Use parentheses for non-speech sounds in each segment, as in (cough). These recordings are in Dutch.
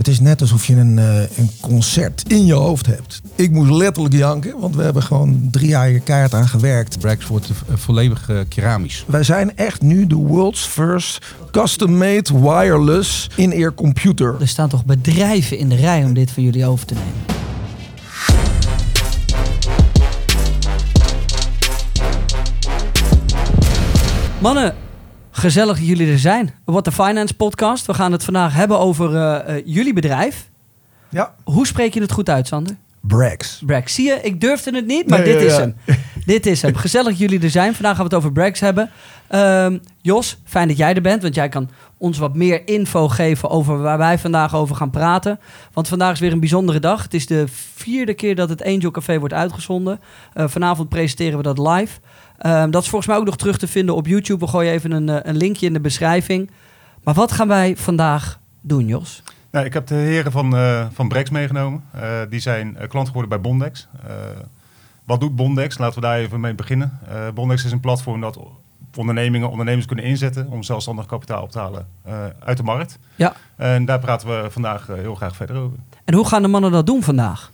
Het is net alsof je een, eh, een concert in je hoofd hebt. Ik moest letterlijk janken, want we hebben gewoon drie jaar hier keihard aan gewerkt. Brax wordt eh, volledig eh, keramisch. Wij zijn echt nu de world's first custom-made wireless in-ear computer. Er staan toch bedrijven in de rij om dit van jullie over te nemen. Mannen, gezellig dat jullie er zijn. What the Finance podcast. We gaan het vandaag hebben over eh, eh, jullie bedrijf. Ja, Hoe spreek je het goed uit, Sander? Brax. Brax. Zie je, ik durfde het niet, maar Nee, dit ja, is ja. hem. (laughs) dit is hem. Gezellig dat jullie er zijn. Vandaag gaan we het over Brax hebben. Ehm, Jos, fijn dat jij er bent, want jij kan ons wat meer info geven over waar wij vandaag over gaan praten. Want vandaag is weer een bijzondere dag. Het is de vierde keer dat het Angel Café wordt uitgezonden. Eh, vanavond presenteren we dat live. Ehm, dat is volgens mij ook nog terug te vinden op YouTube. We gooien even een, eh, een linkje in de beschrijving. Maar wat gaan wij vandaag doen, Jos? Nou, ik heb de heren van, eh van Brex meegenomen. Eh, die zijn klant geworden bij Bondex. Wat doet Bondex? Laten we daar even mee beginnen. Bondex is een platform dat ondernemingen, ondernemers kunnen inzetten om zelfstandig kapitaal op te halen uit de markt. Ja. En daar praten we vandaag heel graag verder over. En hoe gaan de mannen dat doen vandaag?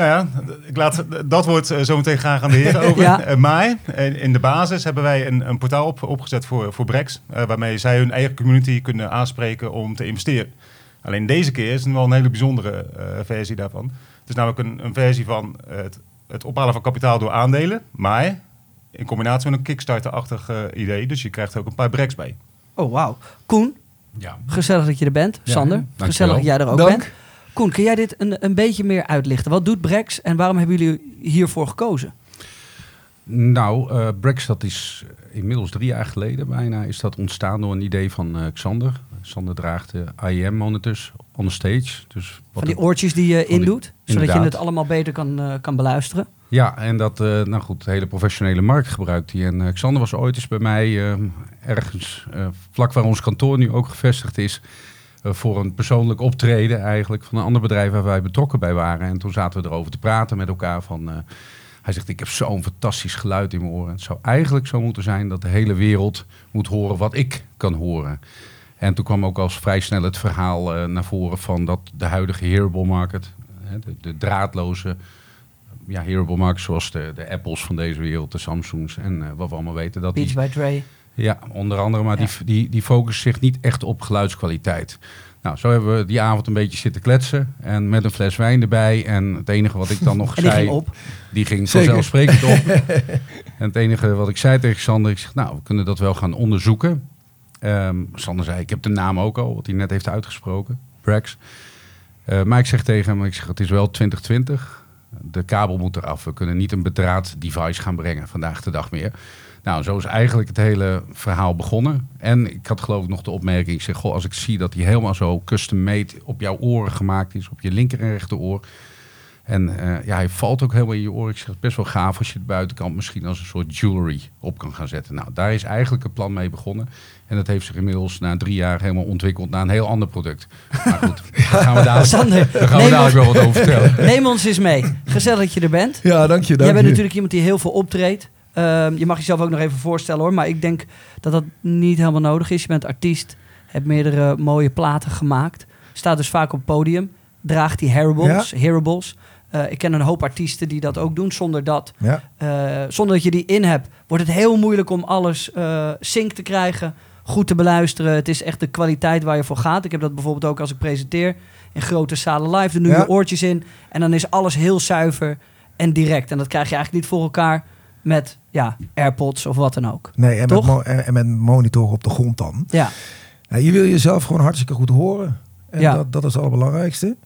Nou ja, ik laat, dat wordt eh, zometeen graag aan de heren (laughs) over. Ja. Eh, maar eh, in de basis hebben wij een, een portaal op, opgezet voor, voor Brex. waarmee zij hun eigen community kunnen aanspreken om te investeren. Alleen deze keer is het wel een hele bijzondere eh, versie daarvan. Het is namelijk een, een versie van het, het ophalen van kapitaal door aandelen. Maar in combinatie met een Kickstarter-achtig idee. Dus je krijgt er ook een paar Brex bij. Oh, wauw. Koen, Ja. gezellig dat je er bent. Ja, Sander, gezellig dat jij er ook Dank. bent. Koen, kun jij dit een, een beetje meer uitlichten? Wat doet Brex en waarom hebben jullie hiervoor gekozen? Nou, eh Brax, dat is inmiddels drie jaar geleden bijna, is dat ontstaan door een idee van eh, Xander. Xander draagt de IEM monitors on stage. Dus wat Van die oortjes die je die- indoet, zodat je het allemaal beter kan, eh, kan beluisteren. Ja, en dat, nou goed, de hele professionele markt gebruikt hij. En Xander was ooit eens bij mij ergens, vlak waar ons kantoor nu ook gevestigd is, voor een persoonlijk optreden eigenlijk van een ander bedrijf waar wij betrokken bij waren. En toen zaten we erover te praten met elkaar van... eh, hij zegt, ik heb zo'n fantastisch geluid in mijn oren. Het zou eigenlijk zo moeten zijn dat de hele wereld moet horen wat ik kan horen. En toen kwam ook al vrij snel het verhaal eh, naar voren van dat de huidige hearable market, de, draadloze ja, hearable market, zoals de, de Apples van deze wereld, de Samsungs en eh, wat we allemaal weten. Dat die, by Dre. Ja, onder andere, maar Ja. die, die, die focussen zich niet echt op geluidskwaliteit. Nou, zo hebben we die avond een beetje zitten kletsen en met een fles wijn erbij. En het enige wat ik dan nog (laughs) die zei, ging op. die ging vanzelfsprekend op. (laughs) en het enige wat ik zei tegen Sander, ik zeg, nou, we kunnen dat wel gaan onderzoeken. Ehm, Sander zei, ik heb de naam ook al, wat hij net heeft uitgesproken, Brax. Eh, maar ik zeg tegen hem, ik zeg, het is wel 2020. De kabel moet eraf. We kunnen niet een bedraad device gaan brengen vandaag de dag meer. Nou, zo is eigenlijk het hele verhaal begonnen. En ik had geloof ik nog de opmerking, ik zeg, goh, als ik zie dat hij helemaal zo custom-made op jouw oren gemaakt is, op je linker en rechteroor. En eh, ja, hij valt ook helemaal in je oren. Ik zeg, het best wel gaaf als je de buitenkant misschien als een soort jewelry op kan gaan zetten. Nou, daar is eigenlijk het plan mee begonnen. En dat heeft zich inmiddels na drie jaar helemaal ontwikkeld naar een heel ander product. Maar goed, (laughs) daar gaan we dadelijk, Sander, daar gaan we neem dadelijk ons, wel wat over vertellen. (laughs) neem ons eens mee. Gezellig dat je er bent. Ja, dank je. Dank Jij bent je. natuurlijk iemand die heel veel optreedt. Ehm, je mag jezelf ook nog even voorstellen hoor. Maar ik denk dat dat niet helemaal nodig is. Je bent artiest. Hebt meerdere mooie platen gemaakt. Staat dus vaak op het podium. Draagt die hearables. hearables. Eh, ik ken een hoop artiesten die dat ook doen. Zonder dat, Ja. eh, zonder dat je die in hebt, wordt het heel moeilijk om alles eh sync te krijgen. Goed te beluisteren. Het is echt de kwaliteit waar je voor gaat. Ik heb dat bijvoorbeeld ook als ik presenteer in grote zalen live. Dan doe je Ja. oortjes in. En dan is alles heel zuiver en direct. En dat krijg je eigenlijk niet voor elkaar met ja, AirPods of wat dan ook. Nee, en met, mo- en, met monitor op de grond dan. Ja, Ja, je wil jezelf gewoon hartstikke goed horen. En Ja. dat, dat is het allerbelangrijkste.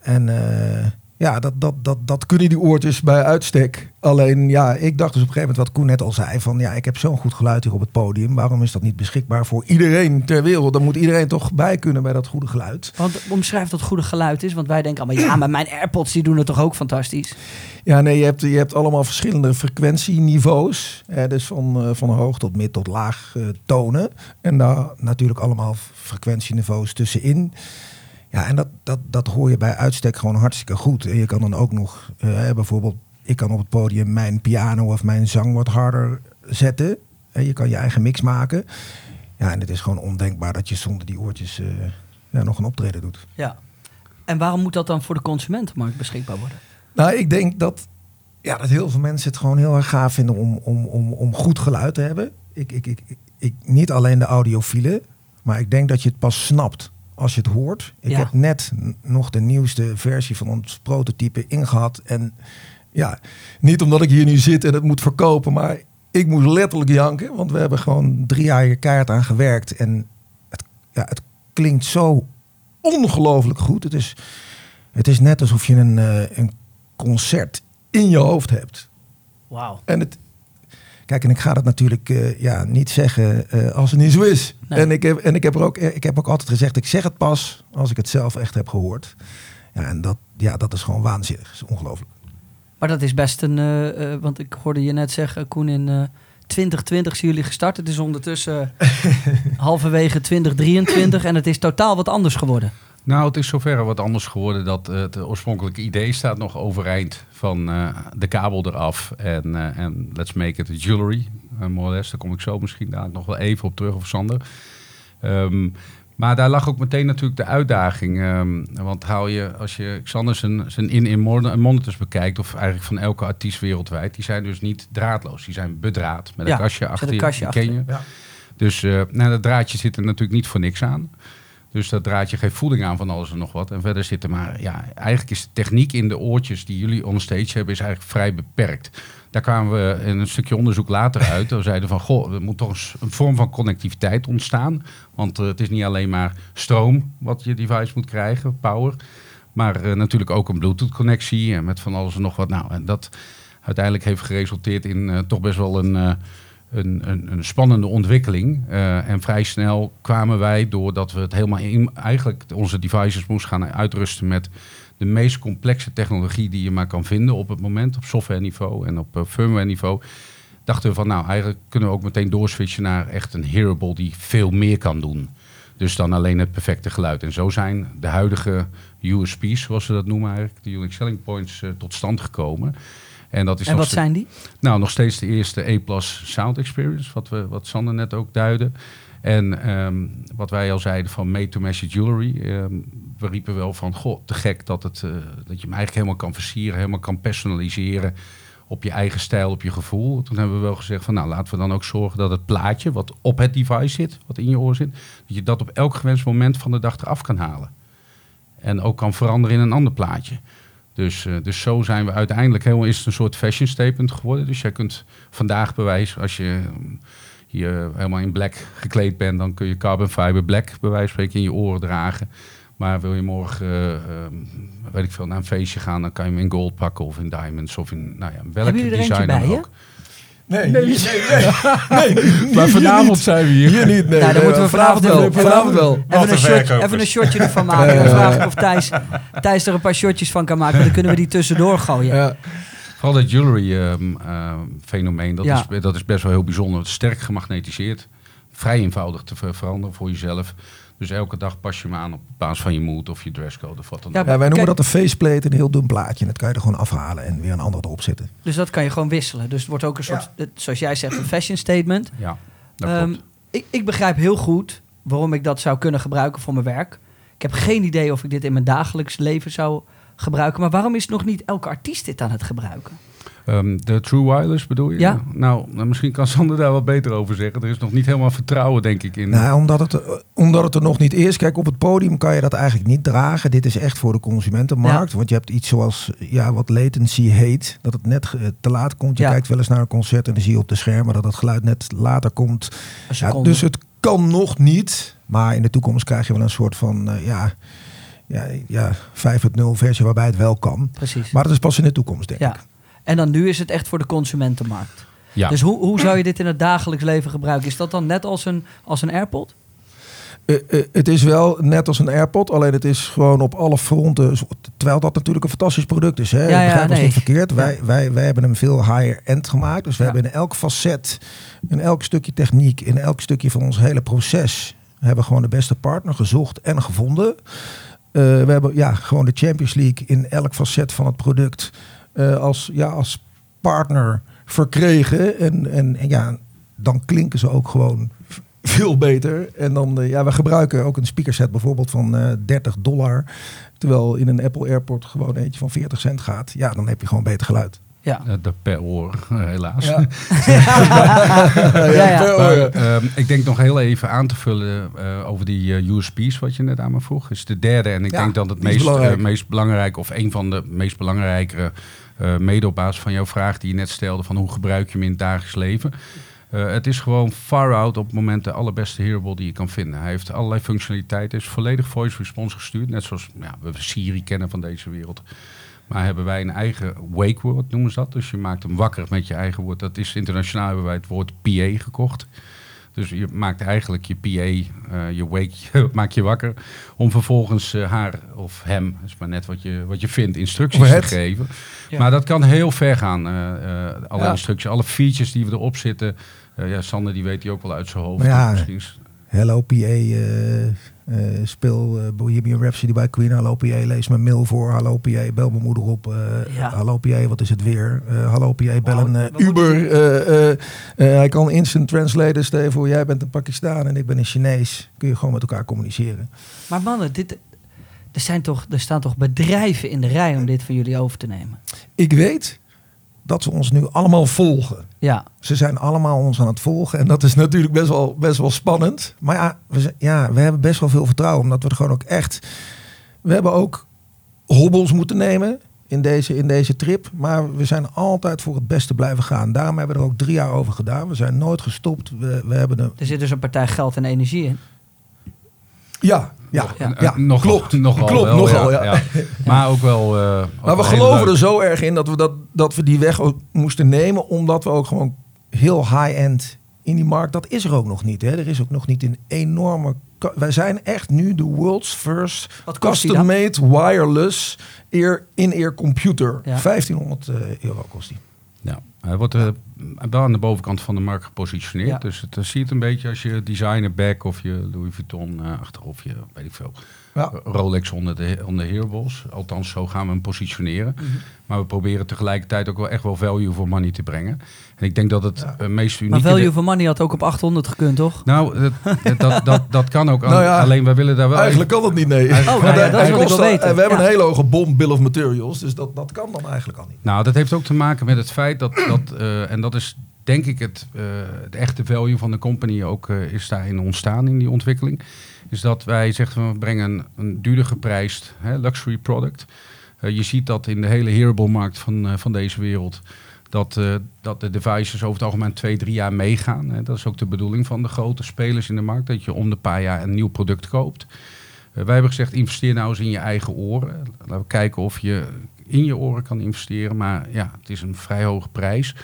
En eh, ja, dat, dat, dat, dat kunnen die oortjes bij uitstek. Alleen ja, ik dacht dus op een gegeven moment wat Koen net al zei. Van ja, ik heb zo'n goed geluid hier op het podium. Waarom is dat niet beschikbaar voor iedereen ter wereld? Dan moet iedereen toch bij kunnen bij dat goede geluid. want omschrijf dat goede geluid is. Want wij denken allemaal, ja, maar mijn AirPods die doen het toch ook fantastisch. Ja, nee, je hebt, je hebt allemaal verschillende frequentieniveaus. Hè, dus van, eh, van hoog tot mid tot laag eh, tonen. En daar natuurlijk allemaal frequentieniveaus tussenin. Ja, en dat, dat, dat hoor je bij uitstek gewoon hartstikke goed. En je kan dan ook nog, eh, bijvoorbeeld, ik kan op het podium mijn piano of mijn zang wat harder zetten. En je kan je eigen mix maken. Ja, en het is gewoon ondenkbaar dat je zonder die oortjes eh, ja, nog een optreden doet. Ja. En waarom moet dat dan voor de consumentenmarkt beschikbaar worden? Nou, ik denk dat, ja, dat heel veel mensen het gewoon heel erg gaaf vinden om, om, om, om goed geluid te hebben. Ik, ik, ik, ik, niet alleen de audiofielen, maar ik denk dat je het pas snapt als je het hoort. Ik Ja. heb net nog de nieuwste versie van ons prototype ingehad. En ja, niet omdat ik hier nu zit en het moet verkopen, maar ik moest letterlijk janken. Want we hebben gewoon drie jaar hier keihard aan gewerkt. En het, ja, het klinkt zo ongelooflijk goed. Het is, het is net alsof je een, eh, een concert in je hoofd hebt. Wauw. En het, kijk, en ik ga dat natuurlijk eh, ja, niet zeggen eh, als het niet zo is. Nee. En, ik heb, en ik, heb er ook, ik heb ook altijd gezegd, ik zeg het pas als ik het zelf echt heb gehoord. Ja, en dat, ja, dat is gewoon waanzinnig. Dat is ongelooflijk. Maar dat is best een... eh, want ik hoorde je net zeggen, Koen, in eh 2020 zijn jullie gestart. Het is ondertussen (laughs) halverwege 2023 en het is totaal wat anders geworden. Nou, het is zoverre wat anders geworden dat eh, het oorspronkelijke idee staat nog overeind van eh, de kabel eraf en, eh, en let's make it a jewelry. Uh, more or less, daar kom ik zo misschien daar nog wel even op terug of Sander. Ehm, maar daar lag ook meteen natuurlijk de uitdaging. ehm, want haal je, als je Xander zijn, zijn in-in mon- monitors bekijkt, of eigenlijk van elke artiest wereldwijd, die zijn dus niet draadloos. Die zijn bedraad met een Ja, kastje achter een kastje ken je. Ja. Dus eh, nou, dat draadje zit er natuurlijk niet voor niks aan. Dus dat draadje geeft voeding aan van alles en nog wat. En verder zit er maar, ja, eigenlijk is de techniek in de oortjes die jullie onstage hebben, is eigenlijk vrij beperkt. Daar kwamen we in een stukje onderzoek later (laughs) uit. We zeiden van, goh, er moet toch een vorm van connectiviteit ontstaan. Want eh, het is niet alleen maar stroom wat je device moet krijgen, power. Maar eh, natuurlijk ook een Bluetooth-connectie en met van alles en nog wat. Nou, en dat uiteindelijk heeft geresulteerd in eh, toch best wel een, een, een, een spannende ontwikkeling. Eh, en vrij snel kwamen wij, doordat we het helemaal in, eigenlijk onze devices moesten gaan uitrusten met de meest complexe technologie die je maar kan vinden op het moment, op software niveau en op eh, firmware niveau. Dachten we van, nou, eigenlijk kunnen we ook meteen doorswitchen naar echt een hearable die veel meer kan doen. Dus dan alleen het perfecte geluid. En zo zijn de huidige USP's, zoals ze dat noemen eigenlijk, de Unique Selling Points, eh, tot stand gekomen. En dat is En wat zijn die? nou, nog steeds de eerste E-Plus Sound Experience, wat, we, wat Sander net ook duidde. En ehm, wat wij al zeiden van made-to-measure jewelry. ehm, we riepen wel van, goh, te gek dat, het, eh, dat je hem eigenlijk helemaal kan versieren, helemaal kan personaliseren op je eigen stijl, op je gevoel. Toen hebben we wel gezegd van, nou, laten we dan ook zorgen dat het plaatje wat op het device zit, wat in je oor zit, dat je dat op elk gewenst moment van de dag eraf kan halen. En ook kan veranderen in een ander plaatje. Dus, eh, dus zo zijn we uiteindelijk helemaal is het een soort fashion statement geworden. Dus jij kunt vandaag bewijzen, als je mm, hier helemaal in black gekleed bent, dan kun je carbon fiber black bij wijze van spreken in je oren dragen. Maar wil je morgen, eh, eh, weet ik veel, naar een feestje gaan, dan kan je hem in gold pakken of in diamonds of in, nou ja, welke design bij ook. Nee, nee, nee. nee. (laughs) Maar vanavond zijn we hier. Hier niet, nee. Nou, dan moeten we vanavond wel. even- Vanavond wel. Even een, even een shotje ervan maken. (laughs) Dan vraag ik of Thijs, Thijs er een paar shotjes van kan maken. Dan kunnen we die tussendoor gooien. Ja. Vooral dat jewelry ehm, ehm, fenomeen, dat, Ja. is, dat is best wel heel bijzonder. Sterk gemagnetiseerd. Vrij eenvoudig te ver- veranderen voor jezelf. Dus elke dag pas je hem aan op basis van je mood of je dresscode of wat dan Ja, ook. Ja, wij noemen Kijk- dat een faceplate, een heel dun plaatje. En dat kan je er gewoon afhalen en weer een ander erop zetten. Dus dat kan je gewoon wisselen. Dus het wordt ook een soort, zoals jij zegt, een fashion statement. Ja, dat Ehm, klopt. ik, ik begrijp heel goed waarom ik dat zou kunnen gebruiken voor mijn werk. Ik heb geen idee of ik dit in mijn dagelijks leven zou gebruiken. Maar waarom is nog niet elke artiest dit aan het gebruiken? Ehm, de True Wireless bedoel je? Ja. Nou, misschien kan Sander daar wat beter over zeggen. Er is nog niet helemaal vertrouwen, denk ik, in. Nou, omdat het, er- omdat het er nog niet is. Kijk, op het podium kan je dat eigenlijk niet dragen. Dit is echt voor de consumentenmarkt. Want je hebt iets zoals ja, wat latency heet. Dat het net ge- te laat komt. Je Ja. kijkt wel eens naar een concert en dan zie je op de schermen dat het geluid net later komt. Ja, dus het kan nog niet. Maar in de toekomst krijg je wel een soort van eh, ja, ja, ja, 5.0 versie waarbij het wel kan. Precies. Maar dat is pas in de toekomst, denk ja. ik. En dan nu is het echt voor de consumentenmarkt. ja. Dus hoe, hoe zou je dit in het dagelijks leven gebruiken? Is dat dan net als een, als een AirPod? Eh, eh, het is wel net als een AirPod, alleen het is gewoon op alle fronten. Terwijl dat natuurlijk een fantastisch product is. Hè? Ja, ja, Begrijp ons nee. niet verkeerd. Ja. Wij, wij, wij hebben hem veel higher-end gemaakt. Dus we Ja. hebben in elk facet, in elk stukje techniek, in elk stukje van ons hele proces, hebben gewoon de beste partner gezocht en gevonden. Eh, we hebben ja, gewoon de Champions League in elk facet van het product eh, als, ja, als partner verkregen. En, en, ja, dan klinken ze ook gewoon veel beter. En dan, eh, ja, we gebruiken ook een speakerset bijvoorbeeld van eh 30 dollar. Terwijl in een Apple Airport gewoon eentje van 40 cent gaat. Ja, dan heb je gewoon beter geluid. Ja. Eh, dat per oor, helaas. Ja, (laughs) (laughs) ja, ja. per Maar, oor. ehm, ik denk nog heel even aan te vullen eh, over die eh, USP's wat je net aan me vroeg. Is de derde en ik Ja, denk dat het meest, belangrijk. eh, meest belangrijke of een van de meest belangrijke eh mede op basis van jouw vraag die je net stelde van hoe gebruik je hem in het dagelijks leven. Eh, het is gewoon far out op het moment de allerbeste hearable die je kan vinden. Hij heeft allerlei functionaliteiten, is volledig voice response gestuurd. Net zoals ja, we Siri kennen van deze wereld. Maar hebben wij een eigen wake word, noemen ze dat. Dus je maakt hem wakker met je eigen woord. Dat is internationaal hebben wij het woord PA gekocht. Dus je maakt eigenlijk je PA, eh, je wake, (laughs) maak je wakker. Om vervolgens eh, haar of hem, is maar net wat je, wat je vindt, instructies te geven. Ja. Maar dat kan heel ver gaan. eh, eh, alle Ja. instructies, alle features die we erop zitten. Ja, Sander die weet die ook wel uit zijn hoofd. Maar ja, Hello PA, speel eh, Bohemian Rhapsody bij Queen. Hallo PA, lees mijn mail voor. Hallo PA, bel mijn moeder op. eh, Ja. Hallo PA, wat is het weer? Eh, hallo PA, bel Wow, een eh, Uber. eh, eh, eh, hij kan instant translaten. Stel je voor, jij bent een Pakistan en ik ben een Chinees. Kun je gewoon met elkaar communiceren. Maar mannen, dit, er, zijn toch, er staan toch bedrijven in de rij om dit van jullie over te nemen? Ik weet dat ze ons nu allemaal volgen. Ja, Ze zijn allemaal ons aan het volgen. En dat is natuurlijk best wel, best wel spannend. Maar ja we, ja, we hebben best wel veel vertrouwen. Omdat we er gewoon ook echt... We hebben ook hobbels moeten nemen in deze, in deze trip. Maar we zijn altijd voor het beste blijven gaan. Daarom hebben we er ook drie jaar over gedaan. We zijn nooit gestopt. We, we hebben de... er zit dus een partij geld en energie in. Ja, ja, Ja. ja. Nogal, klopt. (laughs) Nogal Klopt, wel, nogal, ja. Maar ook wel... eh, ook Maar we geloven leuk. er zo erg in dat we, dat, dat we die weg ook moesten nemen. Omdat we ook gewoon heel high-end in die markt. Dat is er ook nog niet. Hè. Er is ook nog niet een enorme. Wij zijn echt nu de world's first custom-made wireless ear, in-ear computer. Ja. 1500 eh, euro kost die. Ja, hij wordt eh, wel aan de bovenkant van de markt gepositioneerd. Ja. Dus het eh, ziet een beetje als je designer back of je Louis Vuitton eh, achter of je, weet ik veel, Ja. Rolex onder de, onder de hearables. Althans, zo gaan we hem positioneren. Mhm. Maar we proberen tegelijkertijd ook wel echt wel value for money te brengen. En ik denk dat het Ja. eh, meest unieke... Maar value for money had ook op 800 gekund, toch? Nou, dat, dat, dat, dat kan ook. (laughs) Nou ja, alleen wij willen daar wel... Eigenlijk kan dat niet, nee. Oh, nou ja, dat hij wil ik kost wel weten. en We hebben Ja. een hele hoge bom bill of materials. Dus dat, dat kan dan eigenlijk al niet. Nou, dat heeft ook te maken met het feit dat, dat eh, en dat is denk ik het, eh, het echte value van de company ook eh, is daarin ontstaan in die ontwikkeling. Is dat wij zeggen, we brengen een, duurder geprijsd hè, luxury product. Eh, je ziet dat in de hele hearable markt van, eh, van deze wereld. Dat, eh, dat de devices over het algemeen twee, drie jaar meegaan. Hè. Dat is ook de bedoeling van de grote spelers in de markt. Dat je om de paar jaar een nieuw product koopt. Wij hebben gezegd, investeer nou eens in je eigen oren. Laten we kijken of je in je oren kan investeren. Maar ja, het is een vrij hoge prijs.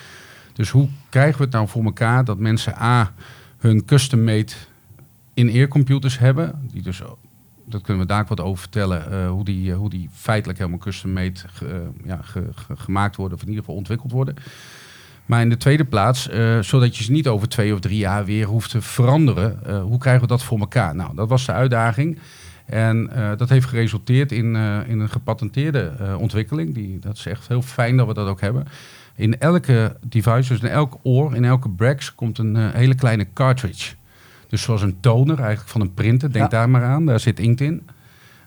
Dus hoe krijgen we het nou voor elkaar dat mensen A, hun custom-made in-ear computers hebben. Die dus, dat kunnen we daar wat over vertellen. eh, hoe, die, eh, hoe die feitelijk helemaal custom-made eh, ja, ge- ge- gemaakt worden. Of in ieder geval ontwikkeld worden. Maar in de tweede plaats, zodat je ze niet over twee of drie jaar weer hoeft te veranderen. hoe krijgen we dat voor elkaar? Nou, dat was de uitdaging. En dat heeft geresulteerd in, in een gepatenteerde ontwikkeling. Die, dat is echt heel fijn dat we dat ook hebben. In elke device, dus in elk oor, in elke Brax, komt een hele kleine cartridge. Dus zoals een toner eigenlijk van een printer. Denk Ja. daar maar aan, daar zit inkt in.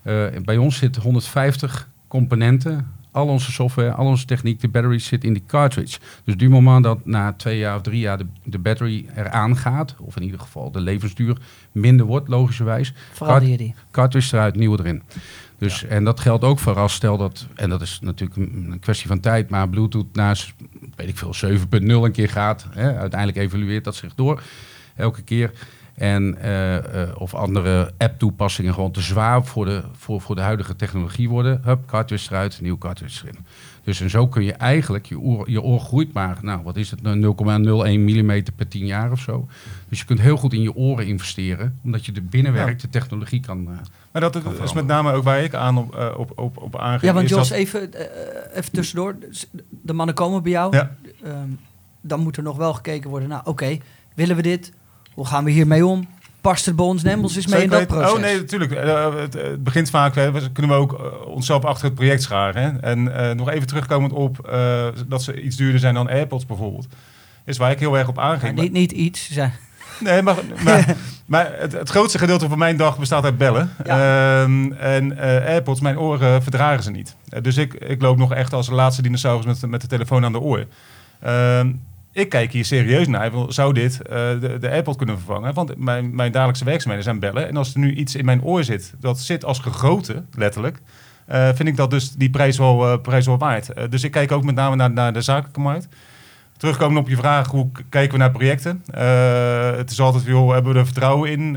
Eh, bij ons zitten 150 componenten. Al onze software, al onze techniek, de battery zit in die cartridge. Dus du moment dat na twee jaar of drie jaar de, de battery eraan gaat, of in ieder geval de levensduur minder wordt, logischerwijs, Verander je die? cartridge eruit, nieuwe erin. Dus, En dat geldt ook voor als stel dat, en dat is natuurlijk een, kwestie van tijd, maar Bluetooth naast, weet ik veel, 7.0 een keer gaat. Hè, uiteindelijk evalueert dat zich door, elke keer. En, eh, eh, of andere app-toepassingen gewoon te zwaar voor de, voor, voor de huidige technologie worden. Hup, cartridge eruit, nieuw cartridge erin. Dus en zo kun je eigenlijk, je oor, je oor groeit maar, nou wat is het, nou, 0,01 mm per 10 jaar of zo. Dus je kunt heel goed in je oren investeren, omdat je de binnenwerkte technologie kan... eh, Maar dat is met name ook waar ik aan op, op, op, op. Ja, want Jos, dat- even, even tussendoor. Dus De mannen komen bij jou. Ja. Ehm, dan moet er nog wel gekeken worden. Nou, oké, willen we dit? Hoe gaan we hiermee om? Past het bij ons? Ons eens mee in dat weten. proces. Oh nee, natuurlijk. Eh, het, het begint vaak, we- kunnen we ook eh, onszelf achter het project scharen. Hè? En eh, nog even terugkomend op eh, dat ze iets duurder zijn dan AirPods bijvoorbeeld. Is waar ik heel erg op Maar aanging. niet, niet iets. Zijn, Nee, maar, maar, (laughs) maar het, het grootste gedeelte van mijn dag bestaat uit bellen. Ehm, en eh, AirPods, mijn oren verdragen ze niet. Eh, dus ik, ik loop nog echt als de laatste dinosaurus met, met de telefoon aan de oor. Ik kijk hier serieus naar. Zou dit eh, de, de kunnen vervangen? Want mijn, mijn dagelijkse werkzaamheden zijn bellen. En als er nu iets in mijn oor zit, dat zit als gegoten, letterlijk. eh, vind ik dat dus die prijs wel, eh, prijs wel waard. Dus ik kijk ook met name naar, naar de zakelijke markt. Terugkomen op je vraag, hoe kijken we naar projecten? Het is altijd, joh, hebben we er vertrouwen in?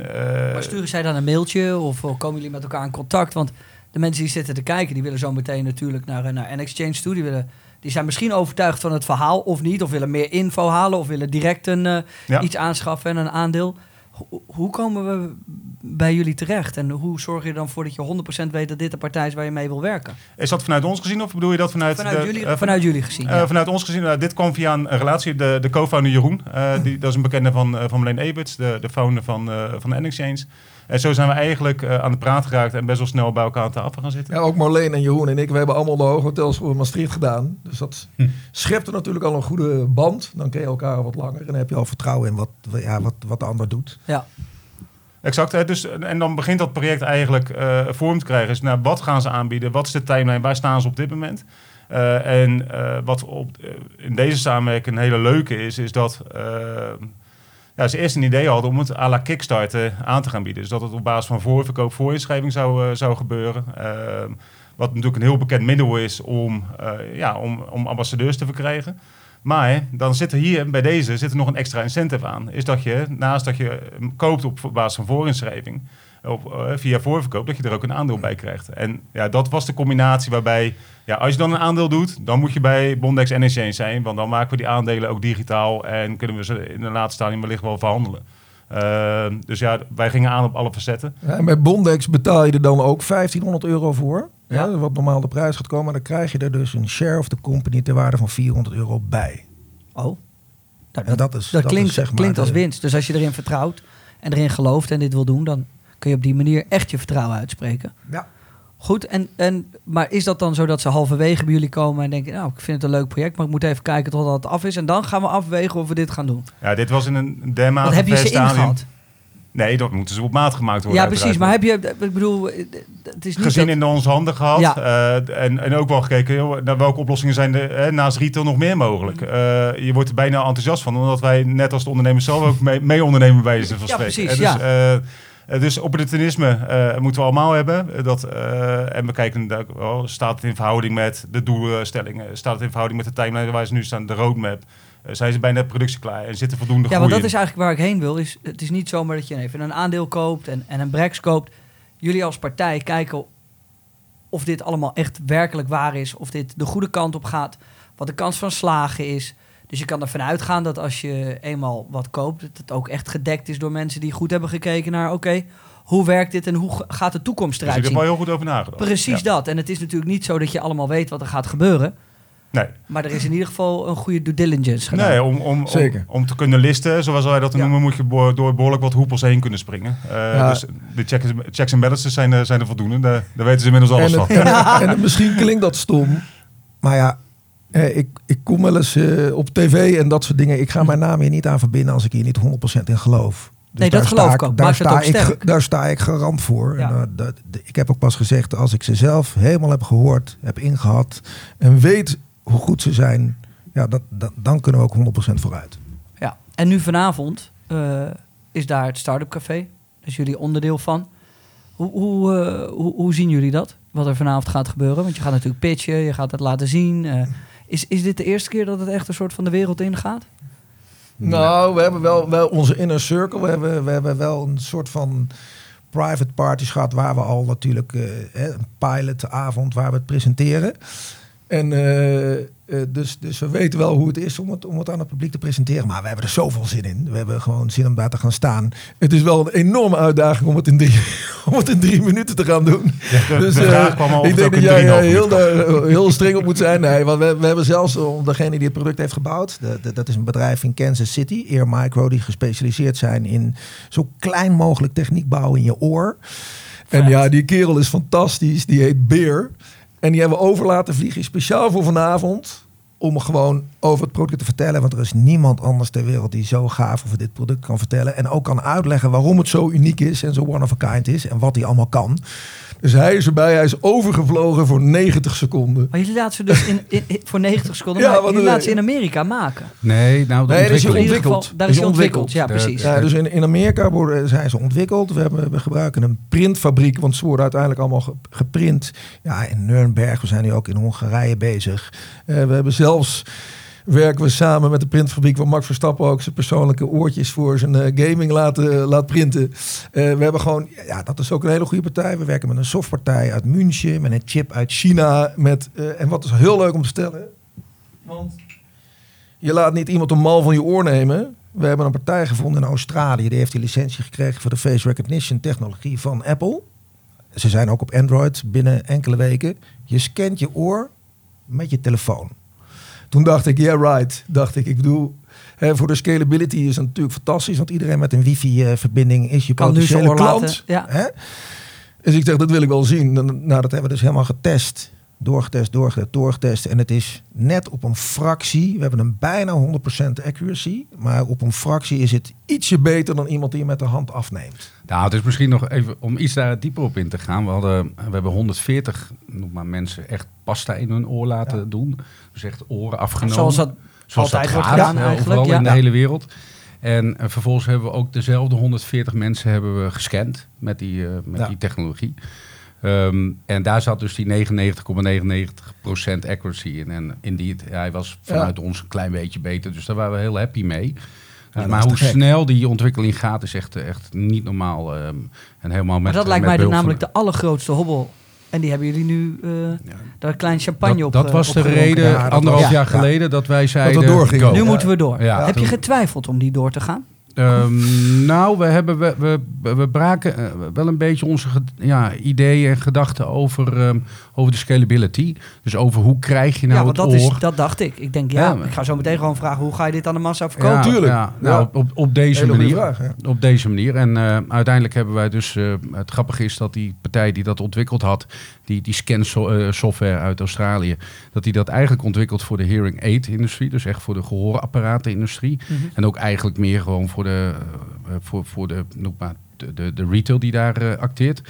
Maar sturen zij dan een mailtje of komen jullie met elkaar in contact? Want de mensen die zitten te kijken, die willen zo meteen natuurlijk naar, naar N-Exchange toe. Die, willen, die zijn misschien overtuigd van het verhaal of niet. Of willen meer info halen of willen direct een, eh, Ja. iets aanschaffen en een aandeel. Ho- hoe komen we bij jullie terecht? En hoe zorg je dan voor dat je 100% weet dat dit de partij is waar je mee wil werken? Is dat vanuit ons gezien of bedoel je dat vanuit... Vanuit, de- jullie, eh, vanuit jullie gezien. Eh, ja. vanuit ons gezien, eh, dit kwam via een, relatie. De, de co-founder Jeroen, die, (laughs) dat is een bekende van, van Marleen Eberts, de, de founder van, van N-Exchange. En zo zijn we eigenlijk eh, aan de praat geraakt en best wel snel bij elkaar aan tafel gaan zitten. Ja, ook Marleen en Jeroen en ik, we hebben allemaal de hooghotels voor Maastricht gedaan. Dus dat Hm. schepte natuurlijk al een goede band. Dan ken je elkaar wat langer en dan heb je al vertrouwen in wat, ja, wat, wat de ander doet. ja. Exact. Dus, en dan begint dat project eigenlijk eh, vorm te krijgen. Dus, nou, wat gaan ze aanbieden? Wat is de timeline? Waar staan ze op dit moment? Eh, en eh, wat op, in deze samenwerking een hele leuke is, is dat ja, ze eerst een idee hadden om het à la Kickstarter aan te gaan bieden. Dus dat het op basis van voorverkoop, voorinschrijving zou, eh, zou gebeuren. Eh, wat natuurlijk een heel bekend middel is om, eh, ja, om, om ambassadeurs te verkrijgen. Maar dan zit er hier bij deze zit er nog een extra incentive aan. Is dat je naast dat je hem koopt op basis van voorinschrijving, op, eh, via voorverkoop, dat je er ook een aandeel bij krijgt. En ja, dat was de combinatie waarbij, ja, als je dan een aandeel doet, dan moet je bij Bondex en Exchange zijn. Want dan maken we die aandelen ook digitaal en kunnen we ze in de laatste stadium wellicht wel verhandelen. Eh, dus ja, wij gingen aan op alle facetten. Ja, en bij Bondex betaal je er dan ook 1500 euro voor. Ja. Ja. wat normaal de prijs gaat komen. Dan krijg je er dus een share of the company ter waarde van 400 euro bij. Oh. Nou, Ja, dat, dat is, dat dat klinkt, is zeg maar klinkt als winst. Dus als je erin vertrouwt en erin gelooft en dit wil doen, dan kun je op die manier echt je vertrouwen uitspreken. Ja. Goed, en, en, maar is dat dan zo dat ze halverwege bij jullie komen en denken, nou, ik vind het een leuk project, maar ik moet even kijken totdat het af is. En dan gaan we afwegen of we dit gaan doen. Ja, dit was in een dermate Wat heb je ze? Nee, dat moeten ze op maat gemaakt worden. Ja, precies. uiteraard. Maar heb je, ik bedoel, het is niet gezien dat- in onze handen gehad. Ja. eh, en, en ook wel gekeken joh, naar welke oplossingen zijn er eh, naast retail nog meer mogelijk. Mhm. Eh, je wordt er bijna enthousiast van, omdat wij net als de ondernemers zelf ook mee, mee ondernemen bij ze van Ja, spreken. precies, Eh, dus, ja. Dus opportunisme eh, moeten we allemaal hebben. Eh, Dat, eh, en we kijken wel, staat het in verhouding met de doelstellingen? Staat het in verhouding met de timeline waar ze nu staan, de roadmap? Eh, zijn ze bijna productie klaar en zit er voldoende Ja, groei want dat is eigenlijk waar ik heen wil. Is, het is niet zomaar dat je even een aandeel koopt en, en een Brex koopt. Jullie als partij kijken of dit allemaal echt werkelijk waar is. Of dit de goede kant op gaat. Wat de kans van slagen is. Dus je kan ervan uitgaan dat als je eenmaal wat koopt... dat het ook echt gedekt is door mensen die goed hebben gekeken naar... oké, hoe werkt dit en hoe gaat de toekomst Dus ik eruit heb er zien? wel heel goed over nagedacht. Precies Ja. dat. En het is natuurlijk niet zo dat je allemaal weet wat er gaat gebeuren. Nee. Maar er is in ieder geval een goede due diligence gedaan. Nee, om, om, om, Zeker. om te kunnen listen, zoals wij dat Ja. noemen, moet je door behoorlijk wat hoepels heen kunnen springen. Eh, Ja. Dus de checks, checks en balances zijn, er- zijn er voldoende. Daar, daar weten ze inmiddels alles En, van. en, het- (laughs) en het- misschien klinkt dat stom. Maar ja, eh, ik, ik kom wel eens eh, op tv en dat soort dingen. Ik ga mijn naam hier niet aan verbinden als ik hier niet 100% in geloof. Dus Nee, dat geloof ik ook. Daar sta, ik, daar sta ik garant voor. Ja. En, eh, dat, ik heb ook pas gezegd, als ik ze zelf helemaal heb gehoord, heb ingehad en weet hoe goed ze zijn, ja, dat, dat, dan kunnen we ook 100% vooruit. Ja, en nu vanavond is daar het Startup Café. Daar is jullie onderdeel van. Hoe, hoe, hoe, hoe zien jullie dat? Wat er vanavond gaat gebeuren? Want je gaat natuurlijk pitchen, je gaat het laten zien. Is, is dit de eerste keer dat het echt een soort van de wereld ingaat? Nou, we hebben wel, wel onze inner circle. We hebben, we hebben wel een soort van private parties gehad waar we al natuurlijk hè, een pilotavond waar we het presenteren. En eh, eh, dus, dus we weten wel hoe het is om het, om het aan het publiek te presenteren. Maar we hebben er zoveel zin in. We hebben gewoon zin om daar te gaan staan. Het is wel een enorme uitdaging om het in drie, (laughs) om het in drie minuten te gaan doen. Dus, de eh, vraag kwam al of ik het denk dat in 3,5 jij heel, heel streng op moet zijn. Nee, want we, we hebben zelfs om degene die het product heeft gebouwd. de- de- dat is een bedrijf in Kansas City, Ear Micro, die gespecialiseerd zijn in zo klein mogelijk techniek bouwen in je oor. En ja, die kerel is fantastisch. Die heet Beer. En die hebben we over laten vliegen speciaal voor vanavond. om gewoon over het product te vertellen. Want er is niemand anders ter wereld die zo gaaf over dit product kan vertellen. En ook kan uitleggen waarom het zo uniek is en zo one of a kind is. En wat hij allemaal kan. Dus hij is erbij, hij is overgevlogen voor 90 seconden. Maar jullie laten ze dus in, in- in- voor 90 seconden, (laughs) Ja, maar jullie laten ze in Amerika maken. Nee, nou, Nee, dat is In ontwikkeling. ieder geval, ontwikkeld. daar Is ontwikkeld. ontwikkeld. Ja, precies. Ja, dus in, in Amerika worden, zijn ze ontwikkeld. We, hebben, we gebruiken een printfabriek, want ze worden uiteindelijk allemaal ge- geprint. Ja, in Nuremberg, we zijn nu ook in Hongarije bezig. Eh, we hebben zelfs, werken we samen met de printfabriek waar Max Verstappen ook zijn persoonlijke oortjes voor zijn eh, gaming laat, eh, printen. Eh, we hebben gewoon, ja, dat is ook een hele goede partij. We werken met een softpartij uit München, met een chip uit China. Met, en wat is heel leuk om te stellen, want je laat niet iemand een mal van je oor nemen. We hebben een partij gevonden in Australië. Die heeft die licentie gekregen voor de face recognition technologie van Apple. Ze zijn ook op Android binnen enkele weken. Je scant je oor met je telefoon. Toen dacht ik, yeah right. Dacht ik, ik bedoel, hè, voor de scalability is het natuurlijk fantastisch. Want iedereen met een wifi-verbinding is je Kan nu potentiële oor klant. laten, ja. Hè? Dus ik zeg, dat wil ik wel zien. Nou, dat hebben we dus helemaal getest. Doorgetest, doorgetest, doorgetest. En het is net op een fractie. We hebben een bijna 100% accuracy. Maar op een fractie is het ietsje beter dan iemand die je met de hand afneemt. Nou, het is misschien nog even om iets daar dieper op in te gaan. We, hadden, we hebben 140 noem maar, mensen echt pasta in hun oor laten Ja. doen. Dus echt oren afgenomen. Zoals dat Zoals altijd dat wordt gedaan eigenlijk, Overal ja. in de Ja. hele wereld. En eh, vervolgens hebben we ook dezelfde 140 mensen hebben we gescand met die, eh, met Ja. die technologie. Ehm, en daar zat dus die 99,99% accuracy in. En indeed, hij was vanuit ons een klein beetje beter. Dus daar waren we heel happy mee. Dus dat maar hoe snel die ontwikkeling gaat, is echt, echt niet normaal. ehm, en helemaal met, maar dat lijkt met mij de, namelijk de allergrootste hobbel. En die hebben jullie nu eh Ja. daar een klein champagne dat, op dat eh, was de reden, Ja, dat anderhalf jaar ja. geleden, dat wij zeiden... doorgingen. go. Nu Ja. moeten we door. Ja, Heb je getwijfeld om die door te gaan? Ehm, nou, we, hebben, we, we, we braken eh, wel een beetje onze ja, ideeën en gedachten over, ehm, over de scalability. Dus over hoe krijg je nou ja, want het dat, oor... is, dat dacht ik. Ik denk, ja, ik ga zo meteen gewoon vragen, hoe ga je dit aan de massa verkopen? ja, tuurlijk. Ja, nou, Ja. Op, op, op deze Hele manier. vraag, ja. Op deze manier. En eh, uiteindelijk hebben wij dus... eh, het grappige is dat die partij die dat ontwikkeld had... die, die scan so- eh, software uit Australië... dat die dat eigenlijk ontwikkelt voor de hearing aid industrie. Dus echt voor de gehoorapparatenindustrie. Mhm. En ook eigenlijk meer gewoon voor de, voor, voor de, noem maar, de, de, de retail die daar acteert.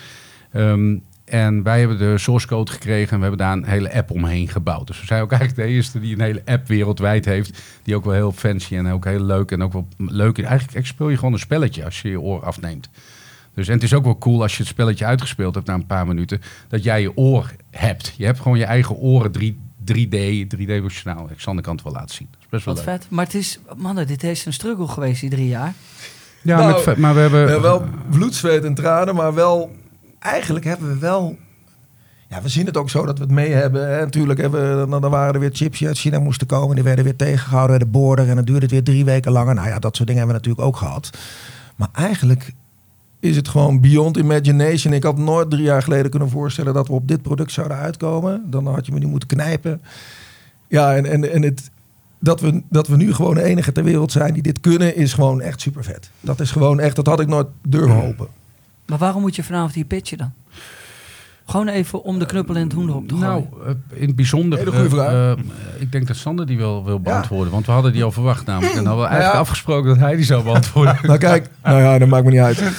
Ehm, en wij hebben de source code gekregen en we hebben daar een hele app omheen gebouwd. Dus we zijn ook eigenlijk de eerste die een hele app wereldwijd heeft. Die ook wel heel fancy en ook heel leuk en ook wel leuk is. Eigenlijk speel je gewoon een spelletje als je je oor afneemt. Dus, en het is ook wel cool als je het spelletje uitgespeeld hebt na een paar minuten, dat jij je oor hebt. Je hebt gewoon je eigen oren 3, 3D, 3D-dimensionaal. Alexander kan het wel laten zien. Dat is best wel Wat leuk. vet. Maar het is, mannen, dit is een struggle geweest die drie jaar. Ja, Nou, met, maar we hebben... Ja, wel bloed, zweet en tranen, maar wel... Eigenlijk hebben we wel... Ja, we zien het ook zo dat we het mee hebben. Hè. Natuurlijk hebben we, dan, dan waren er weer chips die uit China moesten komen. Die werden weer tegengehouden bij de border. En dan duurde het weer drie weken langer. Nou ja, dat soort dingen hebben we natuurlijk ook gehad. Maar eigenlijk is het gewoon beyond imagination. Ik had nooit drie jaar geleden kunnen voorstellen dat we op dit product zouden uitkomen. Dan had je me nu moeten knijpen. Ja, en, en, en het, dat, we, dat we nu gewoon de enige ter wereld zijn die dit kunnen, is gewoon echt super vet. Dat is gewoon echt, dat had ik nooit durven hopen. Maar waarom moet je vanavond hier pitchen dan? Gewoon even om de knuppel in het hoenderhok te gooien. Nou, eh, in het bijzonder. Hele goede eh, vraag. eh, ik denk dat Sander die wel wil beantwoorden. Want we hadden die al verwacht namelijk. En hadden we eigenlijk ja. afgesproken dat hij die zou beantwoorden. (laughs) Nou kijk, nou ja, dat maakt me niet uit. (laughs)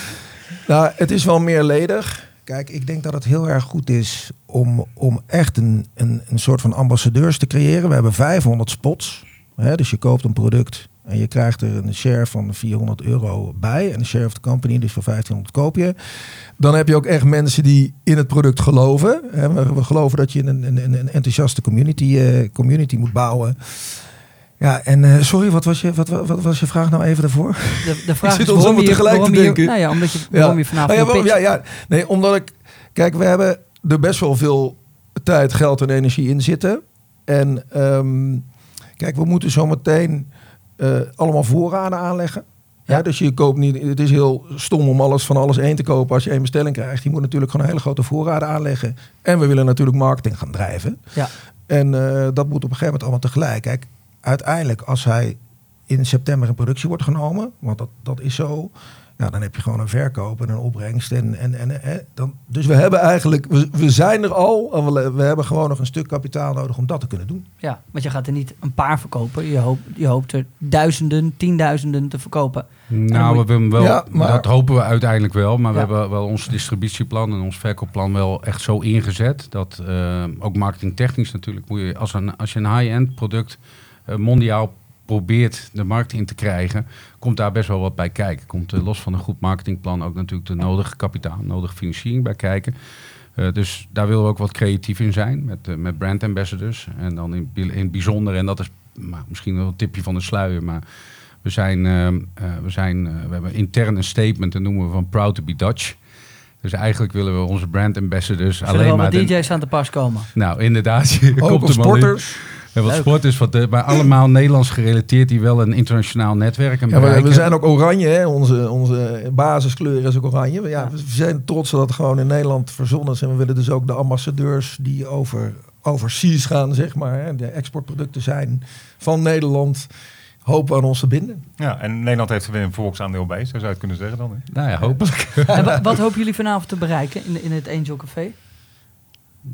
Nou, het is wel meerledig. Kijk, ik denk dat het heel erg goed is om, om echt een, een, een soort van ambassadeurs te creëren. We hebben 500 spots. Hè, dus je koopt een product en je krijgt er een share van 400 euro bij. En een share of the company, dus voor 1500 koop je. Dan heb je ook echt mensen die in het product geloven. We, geloven dat je een, een, een, enthousiaste community, eh, community moet bouwen. Ja, en eh, sorry, wat was, je, wat, wat, wat was je vraag nou even daarvoor? De, de vraag (laughs) zit is ons waarom allemaal je, tegelijk waarom te je, denken. nou ja, omdat je, waarom je vanavond Oh ja, waarom- ja, ja. Nee, omdat ik... Kijk, we hebben er best wel veel tijd, geld en energie in zitten. En ehm, kijk, we moeten zometeen eh allemaal voorraden aanleggen. Ja. Ja. dus je koopt niet... Het is heel stom om alles van alles één te kopen als je één bestelling krijgt. Je moet natuurlijk gewoon een hele grote voorraden aanleggen. En we willen natuurlijk marketing gaan drijven. Ja. En eh, dat moet op een gegeven moment allemaal tegelijk. Kijk, uiteindelijk als hij in september in productie wordt genomen, want dat, dat is zo. Ja, dan heb je gewoon een verkoop en een opbrengst. En, en, en, hè, dan, dus we hebben eigenlijk, we, we zijn er al. We, we hebben gewoon nog een stuk kapitaal nodig om dat te kunnen doen. Ja, want je gaat er niet een paar verkopen. Je hoopt, je hoopt er duizenden, tienduizenden te verkopen. Nou, we hebben wel, Ja, maar- dat hopen we uiteindelijk wel. Maar we hebben wel ons distributieplan en ons verkoopplan wel echt zo ingezet. Dat eh, ook marketingtechnisch natuurlijk, moet je, als, een, als je een high-end product eh, mondiaal probeert de markt in te krijgen, komt daar best wel wat bij kijken. Komt eh, los van een goed marketingplan ook natuurlijk de nodige kapitaal, nodige financiering bij kijken. Eh, dus daar willen we ook wat creatief in zijn met, eh, met brand ambassadors. En dan in, het bijzonder, en dat is nou, misschien wel een tipje van de sluier, maar we, zijn, ehm, eh, we, zijn, we hebben intern een statement, dat noemen we van Proud to be Dutch. Dus eigenlijk willen we onze brand ambassadors Zullen alleen maar... de- DJ's aan te pas komen? nou, inderdaad. (laughs) Ook komt er maar sporters. En wat Leuk. sport is, wat, eh, maar allemaal Nederlands gerelateerd die wel een internationaal netwerk en Ja, we, zijn hebben. ook oranje, hè? Onze, onze basiskleur is ook oranje. Ja, Ja. We zijn trots dat het gewoon in Nederland verzonnen is. En we willen dus ook de ambassadeurs die over, overseas gaan, zeg maar. Hè? De exportproducten zijn van Nederland. Hopen aan ons te binden. Ja, en Nederland heeft er weer een volksaandeel bij, zo zou je het kunnen zeggen dan. Hè? Nou ja, hopelijk. (laughs) En wa- wat hopen jullie vanavond te bereiken in, in het Angel Café?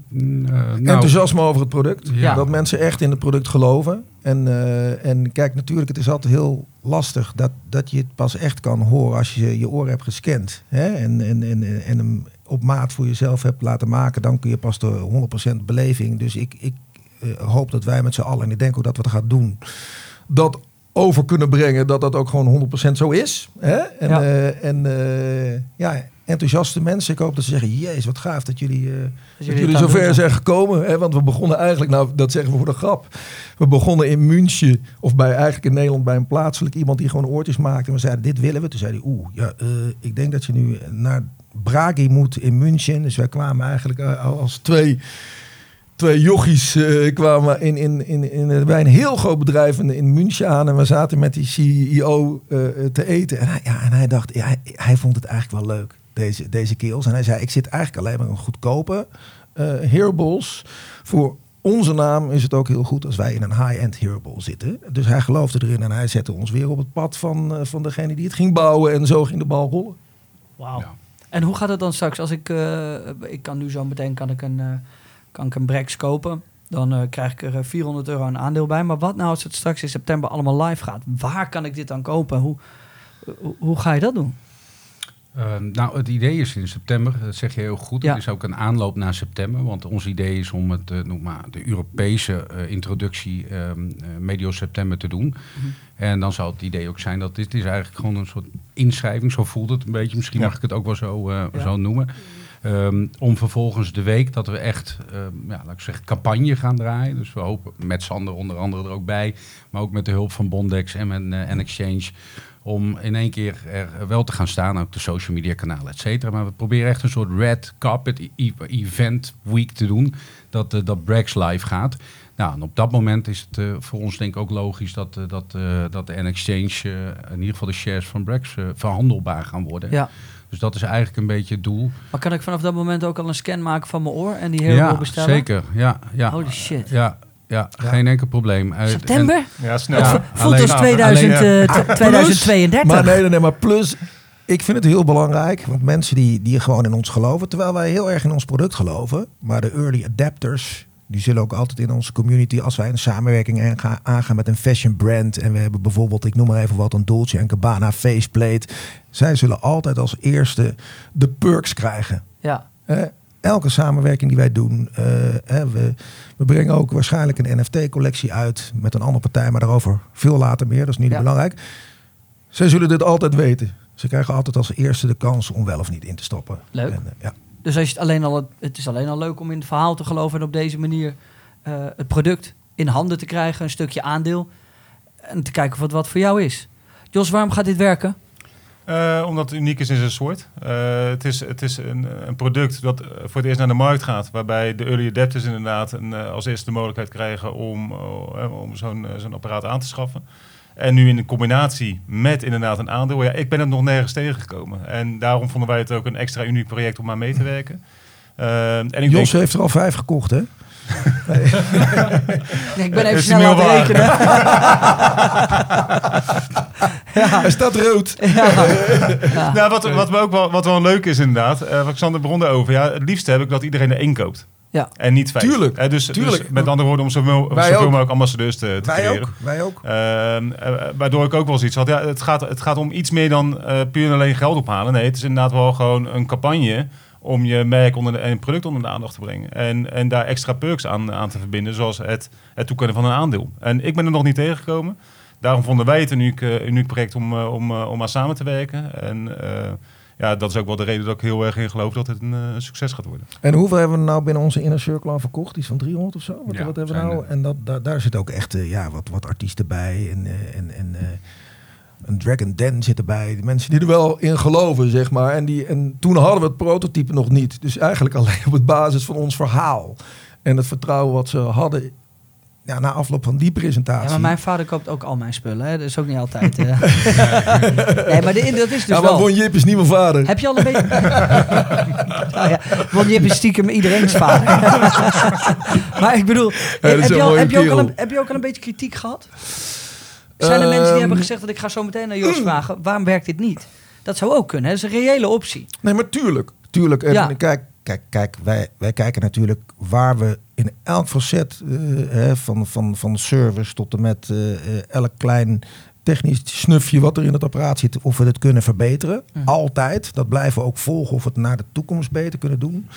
Nou, Enthousiasme over het product. Ja. Dat mensen echt in het product geloven. En, eh, en kijk, natuurlijk, het is altijd heel lastig dat, dat je het pas echt kan horen als je je oren hebt gescand. Hè? En, en, en, en hem op maat voor jezelf hebt laten maken. Dan kun je pas de 100% beleving. Dus ik, ik eh, hoop dat wij met z'n allen, en ik denk ook dat we het gaan doen, dat over kunnen brengen dat dat ook gewoon 100% zo is. Hè? En, Ja. eh, en ja, enthousiaste mensen. Ik hoop dat ze zeggen, jezus, wat gaaf dat jullie... eh, dat jullie zover zijn gekomen. Hè? Want we begonnen eigenlijk, nou dat zeggen we voor de grap. We begonnen in München, of bij eigenlijk in Nederland bij een plaatselijk iemand die gewoon oortjes maakte. En we zeiden, dit willen we. Toen zei hij, oeh, ja, eh, ik denk dat je nu naar Bragi moet in München. Dus wij kwamen eigenlijk eh, als twee, twee jochies kwamen in, in, in, in, bij een heel groot bedrijf in, in München aan. En we zaten met die CEO te eten. En hij, ja, en hij dacht, ja, hij, hij vond het eigenlijk wel leuk, deze, deze keels. En hij zei, ik zit eigenlijk alleen maar een goedkope eh hearables. Voor onze naam is het ook heel goed als wij in een high-end hearable zitten. Dus hij geloofde erin en hij zette ons weer op het pad van, eh, van degene die het ging bouwen. En zo ging de bal rollen. Wauw. Ja. En hoe gaat het dan straks als ik... eh, ik kan nu zo meteen kan ik een, kan ik een Brex kopen. Dan eh, krijg ik er eh, 400 euro een aandeel bij. Maar wat nou als het straks in september allemaal live gaat? Waar kan ik dit dan kopen? Hoe, hoe, hoe ga je dat doen? Eh, nou, het idee is in september, dat zeg je heel goed. Ja. Het is ook een aanloop naar september. Want ons idee is om het, eh, noem maar, de Europese eh, introductie ehm, eh, medio september te doen. En dan zou het idee ook zijn dat dit is eigenlijk gewoon een soort inschrijving. Zo voelt het een beetje. Misschien Ja. mag ik het ook wel zo, Ja. zo noemen. Ehm, om vervolgens de week dat we echt, ehm, ja, laat ik zeggen, campagne gaan draaien. Dus we hopen met Sander onder andere er ook bij. Maar ook met de hulp van Bondex en, en Exchange. Om in één keer er wel te gaan staan. Ook de social media kanalen, et cetera. Maar we proberen echt een soort red carpet e- event week te doen. Dat, eh, dat Brax live gaat. Nou, en op dat moment is het eh, voor ons denk ik ook logisch dat, eh, dat, dat de N-Exchange, in ieder geval de shares van Brax, verhandelbaar gaan worden. Ja. Dus dat is eigenlijk een beetje het doel. Maar kan ik vanaf dat moment ook al een scan maken van mijn oor en die herbal ja, bestellen? zeker. Ja, ja. Holy shit. Ja, ja, geen enkel probleem. Eh, September? Ja, snel. Ja. Voelt alleen- als nou, 2000, alleen, eh, t- 2032. Maar nee, nee, nee, maar plus, ik vind het heel belangrijk. Want mensen die, die gewoon in ons geloven, terwijl wij heel erg in ons product geloven. Maar de early adapters, die zullen ook altijd in onze community, als wij een samenwerking aangaan, aangaan met een fashion brand. En we hebben bijvoorbeeld, ik noem maar even wat, een Dolce Gabbana faceplate. Zij zullen altijd als eerste de perks krijgen. Ja. Eh, elke samenwerking die wij doen. eh, hè, we, we brengen ook waarschijnlijk een NFT-collectie uit met een andere partij, maar daarover veel later meer. Dat is niet Ja. belangrijk. Zij zullen dit altijd weten. Ze krijgen altijd als eerste de kans om wel of niet in te stappen. Leuk. En, eh, ja. Dus als je het, alleen al, het is alleen al leuk om in het verhaal te geloven en op deze manier eh, het product in handen te krijgen, een stukje aandeel en te kijken of het wat voor jou is. Jos, waarom gaat dit werken? Eh, omdat het uniek is in zijn soort. Eh, het is, het is een, een product dat eh, voor het eerst naar de markt gaat. Waarbij de early adapters inderdaad een, als eerste de mogelijkheid krijgen om, eh, om zo'n zo'n apparaat aan te schaffen. En nu in de combinatie met inderdaad een aandeel. Ja, ik ben het nog nergens tegengekomen. En daarom vonden wij het ook een extra uniek project om aan mee te werken. En ik Jos denk, heeft er al vijf gekocht, hè? (laughs) Nee, ik ben even Is snel aan het rekenen. (laughs) Hij staat rood. Ja. Ja. Nou, wat, wat, me ook wel, wat wel leuk is inderdaad, eh wat Xander begon over. Ja, het liefste heb ik dat iedereen er één koopt. Ja. En niet vijf. Tuurlijk, Eh, dus, tuurlijk. dus met andere woorden, om zoveel, zoveel ook. mogelijk ambassadeurs te, te Wij creëren. ook. Wij ook. Ehm, eh, waardoor ik ook wel zoiets had. Ja, het, gaat, het gaat om iets meer dan eh, puur en alleen geld ophalen. Nee, het is inderdaad wel gewoon een campagne om je merk onder de, en product onder de aandacht te brengen. En, en daar extra perks aan, aan te verbinden, zoals het, het toekennen van een aandeel. En ik ben er nog niet tegengekomen. Daarom vonden wij het een uniek, eh, uniek project om, eh, om, eh, om aan samen te werken. En eh, ja, dat is ook wel de reden dat ik heel erg in geloof dat het een succes gaat worden. En hoeveel hebben we nou binnen onze inner circle aan verkocht? Iets van 300 of zo? Wat, Ja, wat hebben we nou? En dat, daar, daar zit ook echt ja, wat, wat artiesten bij. En, en, en eh, een Dragon Den zit erbij. Die mensen die er wel in geloven, zeg maar. En, die, en toen hadden we het prototype nog niet. Dus eigenlijk alleen op het basis van ons verhaal. En het vertrouwen wat ze hadden ja, na afloop van die presentatie. Ja, maar mijn vader koopt ook al mijn spullen. Hè? Dat is ook niet altijd. (laughs) nee, maar de, dat is dus ja, maar wel. Jip is niet mijn vader. Heb je al een beetje... (laughs) nou ja, hebt een stiekem iedereen's vader. (laughs) maar ik bedoel, dat is heb, je een al, mooie heb, je ook al kerel. een, heb je ook al een beetje kritiek gehad? Zijn er mensen die Ehm, hebben gezegd dat ik ga zo meteen naar Jos vragen, waarom werkt dit niet? Dat zou ook kunnen, hè? dat is een reële optie. Nee, maar tuurlijk. tuurlijk. En Ja. kijk, kijk, kijk wij, wij kijken natuurlijk waar we in elk facet eh, hè, van, van, van service tot en met eh, eh, elk klein technisch snufje wat er in het apparaat zit, of we het kunnen verbeteren. Mhm. Altijd. Dat blijven we ook volgen of we het naar de toekomst beter kunnen doen.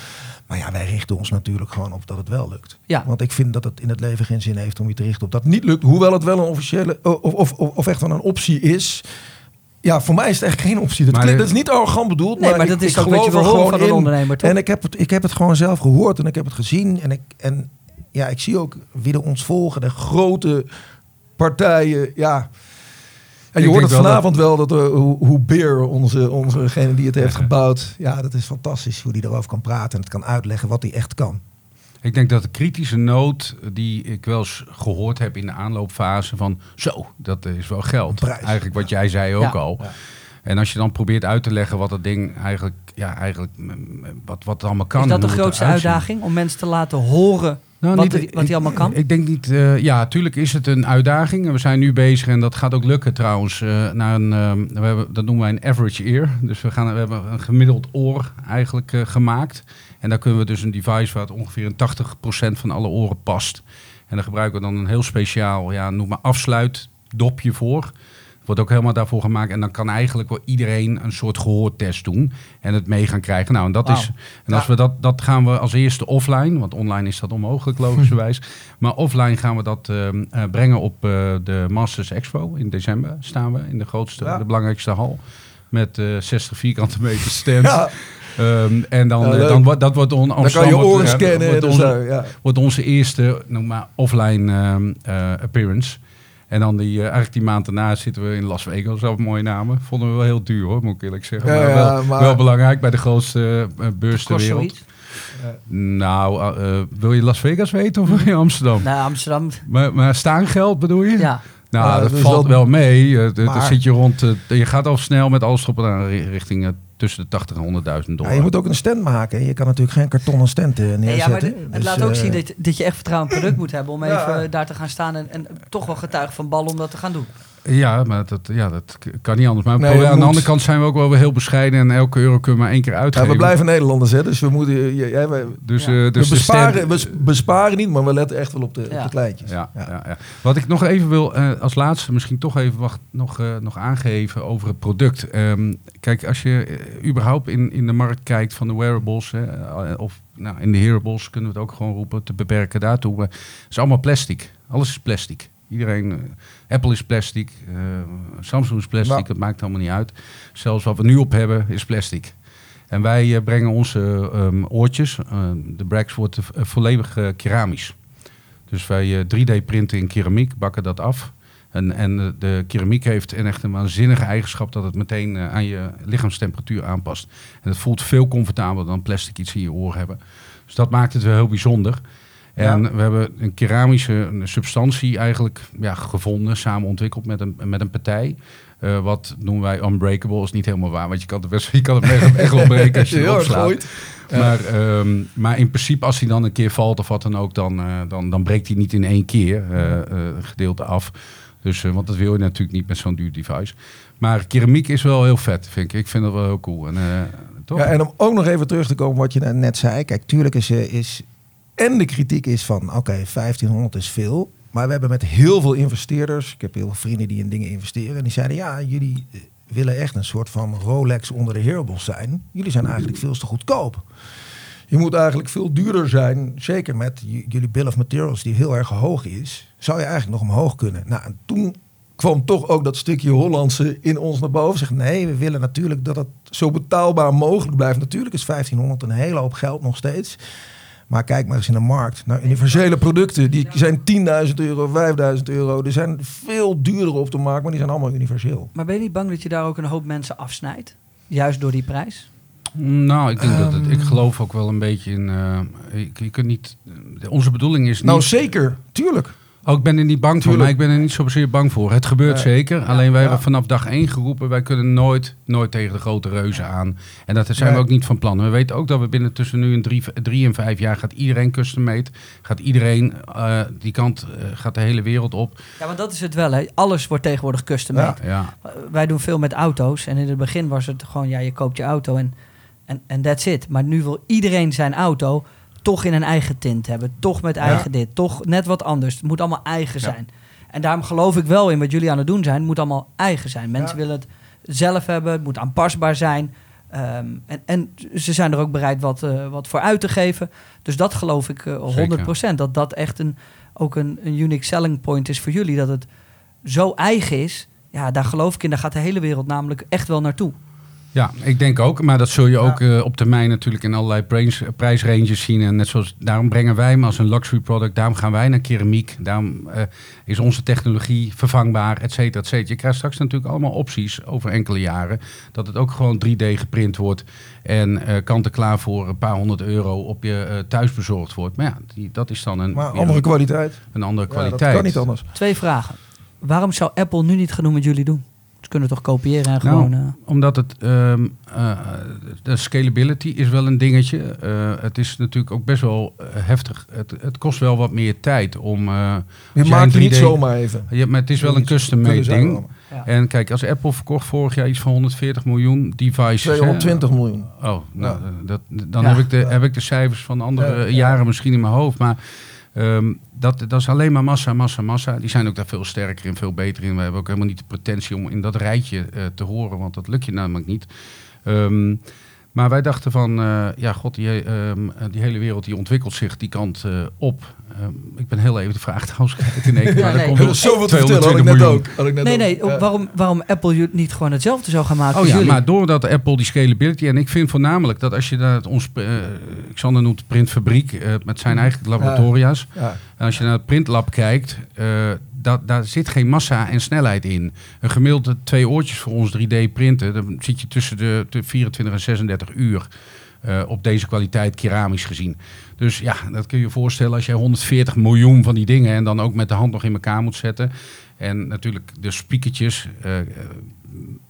Maar ja, wij richten ons natuurlijk gewoon op dat het wel lukt. Ja. Want ik vind dat het in het leven geen zin heeft om je te richten op dat het niet lukt. Hoewel het wel een officiële, of, of, of, of echt wel een optie is. Ja, voor mij is het echt geen optie. Dat, Maar klinkt, de- dat is niet arrogant bedoeld. Nee, maar ik- dat is ik ook wat je geloof wil horen van gewoon een ondernemer, toch? En ik heb, het, ik heb het gewoon zelf gehoord en ik heb het gezien. En, ik, en ja, ik zie ook wie er ons volgen. De grote partijen. Ja. En je hoort het wel vanavond wel dat er, hoe, hoe Beer, onze, onzegene die het heeft gebouwd. Ja, dat is fantastisch hoe die erover kan praten. En het kan uitleggen wat hij echt kan. Ik denk dat de kritische noot die ik wel eens gehoord heb in de aanloopfase van zo, dat is wel geld. prijs. Eigenlijk wat jij zei ook Ja. al. Ja. En als je dan probeert uit te leggen wat dat ding eigenlijk, ja, eigenlijk mm, wat, wat het allemaal kan. is dat de grootste uitdaging? Om mensen te laten horen Nou, wat, niet- er- wat hij allemaal kan? Ik denk niet, eh, ja, tuurlijk is het een uitdaging. En we zijn nu bezig en dat gaat ook lukken trouwens. eh, naar een, eh, we hebben, dat noemen wij een average ear. Dus we, gaan, we hebben een gemiddeld oor eigenlijk eh, gemaakt. En daar kunnen we dus een device waar het ongeveer een 80% van alle oren past. En daar gebruiken we dan een heel speciaal, ja, noem maar afsluitdopje voor. Wordt ook helemaal daarvoor gemaakt. En dan kan eigenlijk wel iedereen een soort gehoortest doen. En het mee gaan krijgen. Nou, en dat is. En als we dat, dat gaan we als eerste offline. Want online is dat onmogelijk, logischerwijs. (laughs) maar offline gaan we dat ehm, eh, brengen op eh, de Masters Expo. In december staan we in de grootste, Ja. de belangrijkste hal. Met eh 60 vierkante meter stand. Ja, Ehm, en dan, Ja, dan, wordt- dat wordt on, dan kan je wordt, oren scannen. wordt onze- ja. wordt onze eerste noem maar, offline ehm, eh, appearance. En dan die, eh, eigenlijk die maand daarna zitten we in Las Vegas. Zelf mooie namen. Vonden we wel heel duur hoor, moet ik eerlijk zeggen. Ja, maar, ja, wel, maar- wel belangrijk bij de grootste eh, beurs ter wereld. zoiets? Nou, eh, eh, wil je Las Vegas weten of wil je Amsterdam? Nou, Amsterdam, Maar, maar staangeld bedoel je? ja. Nou, Ja, dat dus valt dat- wel mee. Eh, Dan Maar- zit je rond, eh, je gaat al snel met alles erop en aan ri- richting eh, tussen de 80 en 100.000 Ja, dollar. je moet ook een stand maken. Je kan natuurlijk geen kartonnen stand eh, neerzetten. Ja, maar het Dus, laat ook eh, zien dat, dat je echt vertrouwen in het product moet hebben om (laughs) Ja. even daar te gaan staan en, en toch wel getuige van bal om dat te gaan doen. Ja, maar dat, ja, dat kan niet anders. Maar Nee, aan de andere kant zijn we ook wel weer heel bescheiden en elke euro kunnen we maar één keer Ja, uitgeven. we blijven Nederlanders, hè, dus we moeten. Ja, ja, we, Dus, Ja. eh, dus besparen, we besparen niet, maar we letten echt wel op de, Ja. op de kleintjes. Ja, ja. Ja. Ja, Wat ik nog even wil, eh, als laatste misschien toch even wacht, nog, eh, nog aangeven over het product. Ehm, kijk, als je eh, überhaupt in, in de markt kijkt van de wearables, hè, eh, of nou, in de hearables kunnen we het ook gewoon roepen, te beperken daartoe. Het is allemaal plastic. Alles is plastic. Iedereen, eh, Apple is plastic, eh, Samsung is plastic, Nou. het maakt allemaal niet uit. Zelfs wat we nu op hebben is plastic. En wij eh, brengen onze ehm, oortjes, de Brax wordt volledig keramisch. Dus wij eh, 3D-printen in keramiek, bakken dat af. En, en de keramiek heeft een echt een waanzinnige eigenschap dat het meteen aan je lichaamstemperatuur aanpast. En het voelt veel comfortabeler dan plastic iets in je oor hebben. Dus dat maakt het wel heel bijzonder. En we hebben een keramische substantie eigenlijk ja, gevonden, samen ontwikkeld met een, met een partij. Eh, wat noemen wij unbreakable, is niet helemaal waar, want je kan het, best, (laughs) je kan het echt, echt wel breken als je (laughs) Heel erop hard slaat. gooit. Ja. Maar, ehm, maar in principe, als hij dan een keer valt of wat dan ook, dan, eh, dan, dan breekt hij niet in één keer eh, gedeelte af. Dus want dat wil je natuurlijk niet met zo'n duur device. Maar keramiek is wel heel vet, vind ik. Ik vind dat wel heel cool. En, toch? Ja, en om ook nog even terug te komen wat je net zei. Kijk, tuurlijk is, is en de kritiek is van, oké, 1500 is veel. Maar we hebben met heel veel investeerders, ik heb heel veel vrienden die in dingen investeren. En die zeiden, ja, jullie eh, willen echt een soort van Rolex onder de hearables zijn. Jullie zijn eigenlijk veel te goedkoop. Je moet eigenlijk veel duurder zijn, zeker met jullie bill of materials die heel erg hoog is. Zou je eigenlijk nog omhoog kunnen? Nou, en toen kwam toch ook dat stukje Hollandse in ons naar boven. Zeg, nee, we willen natuurlijk dat het zo betaalbaar mogelijk blijft. Natuurlijk is 1500 een hele hoop geld nog steeds. Maar kijk maar eens in de markt. Nou, universele producten, die zijn 10.000 euro, 5.000 euro. Die zijn veel duurder op te maken, maar die zijn allemaal universeel. Maar ben je niet bang dat je daar ook een hoop mensen afsnijdt? Juist door die prijs? Nou, ik denk dat het, ik Ehm. geloof ook wel een beetje in. eh, je, je kunt niet. Onze bedoeling is niet. Nou, zeker, tuurlijk. Oh, ik ben er niet bang voor, maar ik ben er niet zozeer bang voor. Het gebeurt Nee. zeker. Alleen wij Ja. hebben vanaf dag één geroepen, wij kunnen nooit, nooit tegen de grote reuzen aan. En dat zijn we ook niet van plan. We weten ook dat we binnen tussen nu en drie, drie en vijf jaar gaat iedereen custom made. Gaat iedereen, eh, die kant eh, gaat de hele wereld op. Ja, want dat is het wel. Hè. Alles wordt tegenwoordig custom made. Ja, Uh, Wij doen veel met auto's. En in het begin was het gewoon, ja, je koopt je auto en en en that's it. Maar nu wil iedereen zijn auto toch in een eigen tint hebben. Toch met eigen dit. Toch net wat anders. Het moet allemaal eigen zijn. En daarom geloof ik wel in wat jullie aan het doen zijn. Het moet allemaal eigen zijn. Mensen willen het zelf hebben. Het moet aanpasbaar zijn. Ehm, en, en ze zijn er ook bereid wat, eh, wat voor uit te geven. Dus dat geloof ik eh 100%. Dat dat echt een, ook een, een unique selling point is voor jullie. Dat het zo eigen is. Ja, daar geloof ik in. Daar gaat de hele wereld namelijk echt wel naartoe. Ja, ik denk ook. Maar dat zul je ook eh, op termijn natuurlijk in allerlei prijs, prijsranges zien. En net zoals, daarom brengen wij hem als een luxury product. Daarom gaan wij naar keramiek. Daarom eh, is onze technologie vervangbaar, et cetera, et cetera. Je krijgt straks natuurlijk allemaal opties over enkele jaren. Dat het ook gewoon 3D geprint wordt. En eh kant en klaar voor een paar honderd euro op je eh, thuis bezorgd wordt. Maar ja, die, dat is dan een, Maar andere een, kwaliteit. een andere Ja, kwaliteit. dat kan niet anders. Twee vragen. Waarom zou Apple nu niet gaan doen wat jullie doen? Ze kunnen toch kopiëren en Nou, gewoon... eh, Omdat het, ehm, eh, de scalability is wel een dingetje. Eh, het is natuurlijk ook best wel heftig. Het, het kost wel wat meer tijd om... eh, Je maakt het niet 3D zomaar even. ja, maar het is wel een custom made Kunnen zij ding. wel. ja. En kijk, als Apple verkocht vorig jaar iets van 140 miljoen devices. hè? 220 miljoen. Oh, nou, Ja. dat, dan Ja. heb, ik de, heb ik de cijfers van andere Ja, ja. jaren misschien in mijn hoofd. Maar ehm, dat, dat is alleen maar massa, massa, massa. Die zijn ook daar veel sterker in, veel beter in. We hebben ook helemaal niet de potentie om in dat rijtje eh, te horen, want dat lukt je namelijk niet. Ehm, maar wij dachten van, eh, ja god, die, ehm, die hele wereld die ontwikkelt zich die kant eh, op. Ehm, ik ben heel even de vraag trouwens kwijt in één keer. Ja, nee. Er zoveel te vertellen, had ik 220 net miljoen. ook. Had ik net Nee, ook. nee. Ja. Waarom, waarom Apple niet gewoon hetzelfde zou gaan maken Oh ja, jullie? maar doordat Apple die scalability... En ik vind voornamelijk dat als je naar het, ons... eh Xander noemt de printfabriek eh, met zijn eigen laboratoria's. Ja. En als je naar het printlab kijkt, eh, dat, daar zit geen massa en snelheid in. Een gemiddelde twee oortjes voor ons 3D printen, dan zit je tussen de, de 24 en 36 uur eh, op deze kwaliteit keramisch gezien. Dus ja, dat kun je je voorstellen als jij 140 miljoen van die dingen en dan ook met de hand nog in elkaar moet zetten. En natuurlijk de spiekertjes. eh, eh,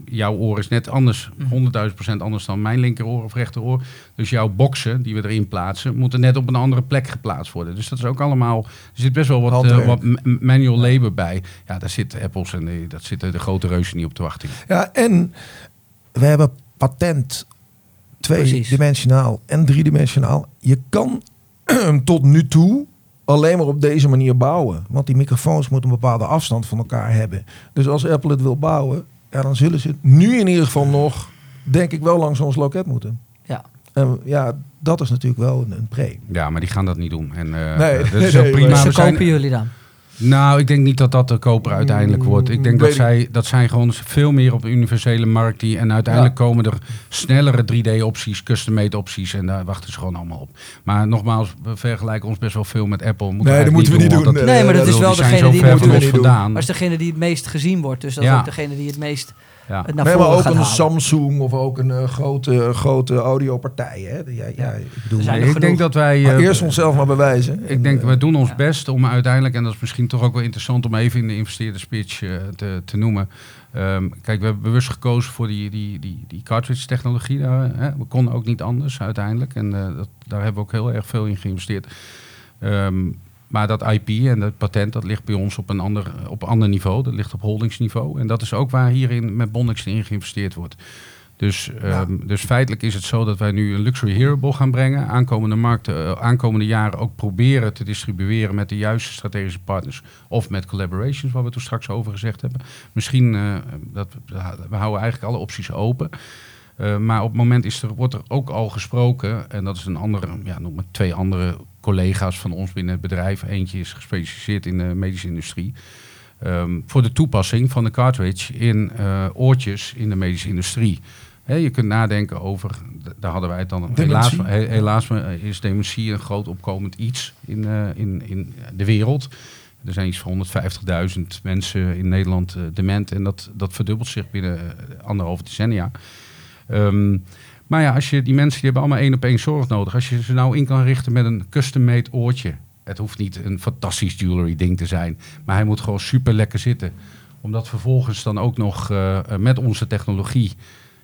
jouw oor is net anders, 100.000 procent anders dan mijn linkeroor of rechteroor. Dus jouw boxen die we erin plaatsen, moeten net op een andere plek geplaatst worden. Dus dat is ook allemaal, er zit best wel wat, eh, wat manual labor bij. Ja, daar zitten Apples en dat zitten de grote reuzen niet op te wachten. Ja, en we hebben patent tweedimensionaal en driedimensionaal. Je kan (clears throat) tot nu toe alleen maar op deze manier bouwen. Want die microfoons moeten een bepaalde afstand van elkaar hebben. Dus als Apple het wil bouwen, ja, dan zullen ze het nu in ieder geval nog, denk ik, wel langs ons loket moeten. Ja. En ja, dat is natuurlijk wel een, een pre. Ja, maar die gaan dat niet doen. En, eh, Nee, dat is (laughs) nee, prima. Ze kopen jullie dan. Nou, ik denk niet dat dat de koper uiteindelijk wordt. Ik denk Mm, dat zij, dat zij gewoon veel meer op de universele markt die. En uiteindelijk komen er snellere 3D-opties, custom-made opties. En daar wachten ze gewoon allemaal op. Maar nogmaals, we vergelijken ons best wel veel met Apple. Moeten Nee, dat moeten we niet doen. Nee, maar dat is wel zijn degene die vandaan. Maar is degene die het meest gezien wordt. Dus dat Ja. is ook degene die het meest Ja. het naar Nee, voren maar ook een halen. Samsung of ook een eh, grote, grote audiopartij. Hè? Ja, ja, ik bedoel, ik genoeg. denk dat wij. eh, eerst onszelf maar bewijzen. Ik denk, En, we doen ons ja. best om uiteindelijk, en dat is misschien toch ook wel interessant om even in de investeerde speech eh, te, te noemen. Ehm, kijk, we hebben bewust gekozen voor die, die, die, die cartridge-technologie. Daar, hè. We konden ook niet anders uiteindelijk. En eh, dat, daar hebben we ook heel erg veel in geïnvesteerd. Ehm, maar dat IP en dat patent, dat ligt bij ons op een ander, op een ander niveau. Dat ligt op holdingsniveau. En dat is ook waar hierin met Bondex in geïnvesteerd wordt. Dus, ehm, dus feitelijk is het zo dat wij nu een luxury hearable gaan brengen. Aankomende markten, eh, aankomende jaren ook proberen te distribueren met de juiste strategische partners. Of met collaborations, waar we toen straks over gezegd hebben. Misschien, eh, dat, we houden eigenlijk alle opties open. Uh, maar op het moment is er, wordt er ook al gesproken, en dat is een andere, ja, noem maar twee andere collega's van ons binnen het bedrijf. Eentje is gespecialiseerd in de medische industrie. Um, voor de toepassing van de cartridge in uh, oortjes in de medische industrie. He, je kunt nadenken over, daar hadden wij het dan. Helaas, helaas is dementie een groot opkomend iets in, uh, in, in de wereld. Er zijn iets van 150.000 mensen in Nederland dement en dat, dat verdubbelt zich binnen anderhalve decennia. Um, maar ja, als je die mensen die hebben allemaal één op één zorg nodig. Als je ze nou in kan richten met een custom-made oortje. Het hoeft niet een fantastisch jewelry ding te zijn. Maar hij moet gewoon super lekker zitten. Om dat vervolgens dan ook nog uh, met onze technologie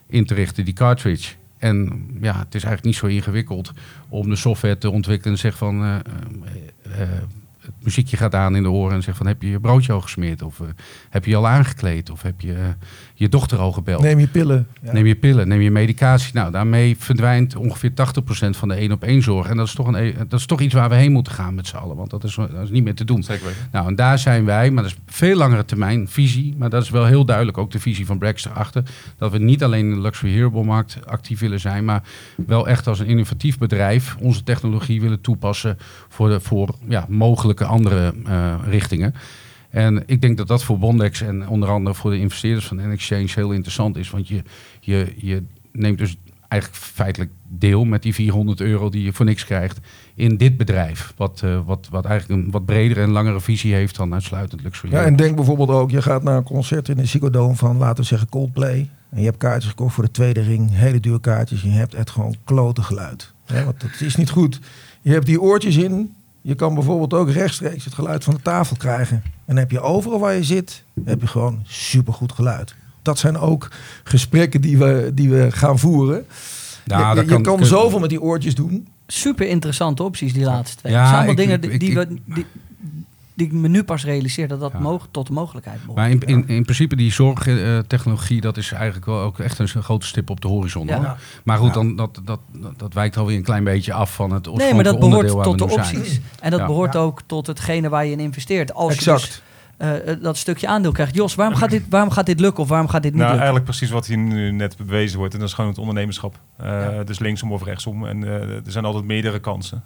in te richten, die cartridge. En ja, het is eigenlijk niet zo ingewikkeld om de software te ontwikkelen en zeg van. Uh, uh, het muziekje gaat aan in de oren en zegt van heb je je broodje al gesmeerd of uh, heb je je al aangekleed of heb je uh, je dochter al gebeld. Neem je pillen. Ja. Neem je pillen, neem je medicatie. Nou, daarmee verdwijnt ongeveer 80% van de één op één zorg. En dat is, toch een, dat is toch iets waar we heen moeten gaan met z'n allen, want dat is, dat is niet meer te doen. Zeker. Nou, en daar zijn wij, maar dat is veel langere termijn visie, maar dat is wel heel duidelijk ook de visie van Brexit achter, dat we niet alleen in de luxury hearable markt actief willen zijn, maar wel echt als een innovatief bedrijf onze technologie willen toepassen voor, de, voor ja, andere uh, richtingen. En ik denk dat dat voor Bondex en onder andere voor de investeerders van N-Exchange heel interessant is. Want je, je, je neemt dus eigenlijk feitelijk deel met die 400 euro die je voor niks krijgt in dit bedrijf. Wat, uh, wat, wat eigenlijk een wat bredere en langere visie heeft dan uitsluitend luxury. Ja, en denk bijvoorbeeld ook, je gaat naar een concert in de Psychodome van, laten we zeggen, Coldplay. En je hebt kaartjes gekocht voor de tweede ring, hele duur kaartjes. Je hebt echt gewoon klote geluid. Want dat is niet goed. Je hebt die oortjes in, je kan bijvoorbeeld ook rechtstreeks het geluid van de tafel krijgen. En heb je overal waar je zit, heb je gewoon supergoed geluid. Dat zijn ook gesprekken die we, die we gaan voeren. Je, je, kan, kan kun- zoveel met die oortjes doen. Super interessante opties, die laatste twee. Ja, dat zijn allemaal ik- dingen ik- die, ik- we, die, die ik me nu pas realiseer dat dat Ja. mog- tot de mogelijkheid behoort. Maar in, in, in principe die zorgtechnologie, dat is eigenlijk wel ook echt een grote stip op de horizon. Ja. hoor. Maar goed, dan, dat, dat, dat, dat wijkt alweer een klein beetje af van het Nee, maar dat behoort tot de opties. zijn. En dat Ja. behoort Ja. ook tot hetgene waar je in investeert. Als je Exact. dus, eh, eh, dat stukje aandeel krijgt. Jos, waarom gaat, dit, waarom gaat dit lukken of waarom gaat dit niet Nou, lukken? eigenlijk precies wat hier nu net bewezen wordt. En dat is gewoon het ondernemerschap. Uh, Dus linksom of rechtsom. En uh, er zijn altijd meerdere kansen.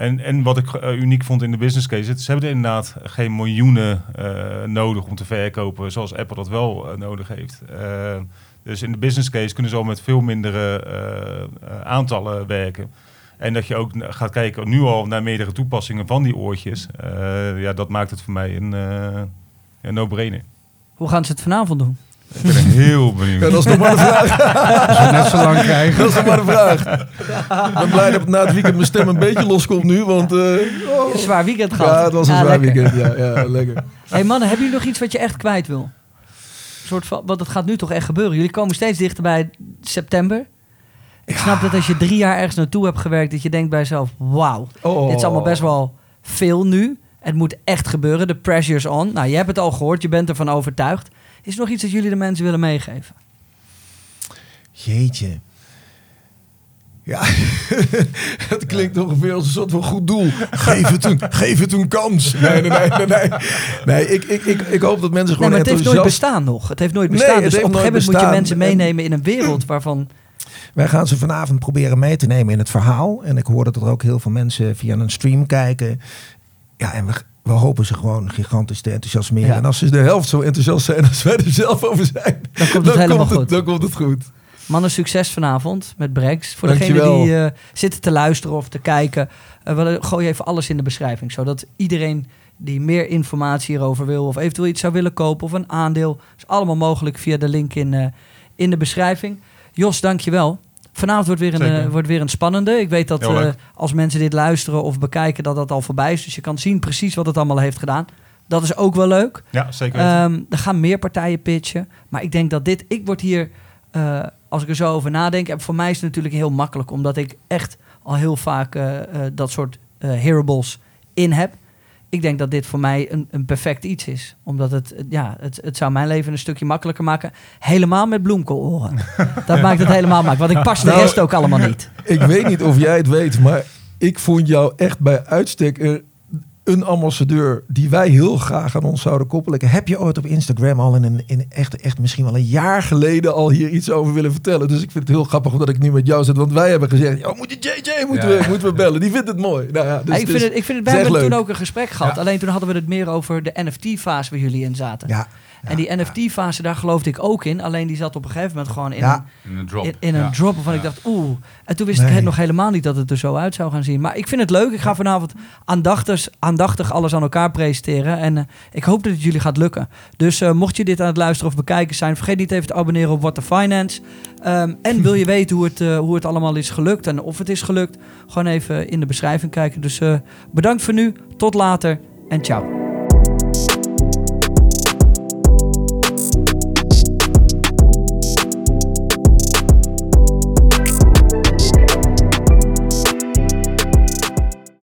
En, en wat ik uh, uniek vond in de business case, ze hebben er inderdaad geen miljoenen uh, nodig om te verkopen, zoals Apple dat wel uh, nodig heeft. dus in de business case kunnen ze al met veel mindere aantallen werken. En dat je ook gaat kijken nu al naar meerdere toepassingen van die oortjes. Ja, dat maakt het voor mij een, een no-brainer. Hoe gaan ze het vanavond doen? Ik ben heel benieuwd. Ja, dat is nog maar de vraag. Als we net zo lang krijgen. Dat is nog maar de vraag. Ik ben blij dat na het weekend mijn stem een beetje loskomt nu. Want uh, oh. Een zwaar weekend gehad. Ja, het was een zwaar lekker. weekend. Ja, ja, lekker. hey mannen, hebben jullie nog iets wat je echt kwijt wil? Een soort van, want het gaat nu toch echt gebeuren. Jullie komen steeds dichter bij september. Ik ja. snap dat als je drie jaar ergens naartoe hebt gewerkt, dat je denkt bij jezelf: wauw, oh. dit is allemaal best wel veel nu. Het moet echt gebeuren. De pressure's on. Nou, je hebt het al gehoord, je bent ervan overtuigd. Is er nog iets dat jullie de mensen willen meegeven? Jeetje. Ja, (laughs) het klinkt ja. ongeveer als een soort van goed doel. Geef het een, (laughs) geef het een kans. Nee, nee, nee. Nee, nee. nee ik, ik, ik, ik hoop dat mensen gewoon nee, maar het enthousiast... heeft nooit bestaan nog. Het heeft nooit bestaan. Nee, dus op een gegeven moment moet je mensen en... meenemen in een wereld waarvan... Wij gaan ze vanavond proberen mee te nemen in het verhaal. En ik hoor dat er ook heel veel mensen via een stream kijken. Ja, en we, we hopen ze gewoon gigantisch te enthousiasmeren. Ja. En als ze de helft zo enthousiast zijn als wij er zelf over zijn... Dan komt het dan helemaal komt goed. dan komt het goed. Mannen, succes vanavond met Brex. Voor Dankjewel. degenen die uh, zitten te luisteren of te kijken... Uh, we gooi even alles in de beschrijving. Zodat iedereen die meer informatie hierover wil... of eventueel iets zou willen kopen of een aandeel... is allemaal mogelijk via de link in, uh, in de beschrijving. Jos, dankjewel. Vanavond wordt weer, een, uh, wordt weer een spannende. Ik weet dat uh, als mensen dit luisteren of bekijken, dat dat al voorbij is. Dus je kan zien precies wat het allemaal heeft gedaan. Dat is ook wel leuk. Ja, zeker. Um, er gaan meer partijen pitchen. Maar ik denk dat dit. Ik word hier. Uh, als ik er zo over nadenk. En voor mij is het natuurlijk heel makkelijk. Omdat ik echt al heel vaak dat soort hearables in heb. Ik denk dat dit voor mij een, een perfect iets is. Omdat het, het- ja, het, het zou mijn leven een stukje makkelijker maken. Helemaal met bloemkooloren. (laughs) Dat maakt het helemaal makkelijk. Want ik pas de Nou, rest ook allemaal niet. Ik weet niet of jij het weet, maar ik vond jou echt bij uitstek een, ambassadeur die wij heel graag aan ons zouden koppelen. Heb je ooit op Instagram al in een in echt, echt misschien wel een jaar geleden al hier iets over willen vertellen? Dus ik vind het heel grappig omdat ik nu met jou zit, want wij hebben gezegd, ja, moet je JJ moeten, Ja. we, moeten we bellen. Die vindt het mooi. Nou ja, dus ik, vind het, ik vind het, wij hebben echt toen ook een gesprek gehad. Ja. Alleen toen hadden we het meer over de NFT-fase waar jullie in zaten. ja, en die NFT-fase, daar geloofde ik ook in. Alleen die zat op een gegeven moment gewoon in Ja. een In een drop. in, in een drop waarvan ik dacht, oeh. En toen wist Nee. ik nog helemaal niet dat het er zo uit zou gaan zien. Maar ik vind het leuk. Ik ga vanavond aandachtig, aandachtig alles aan elkaar presenteren. En eh, ik hoop dat het jullie gaat lukken. Dus eh, mocht je dit aan het luisteren of bekijken zijn, vergeet niet even te abonneren op What the Finance. Ehm, en wil je (laughs) weten hoe het, eh, hoe het allemaal is gelukt en of het is gelukt, gewoon even in de beschrijving kijken. Dus eh, bedankt voor nu. Tot later en ciao.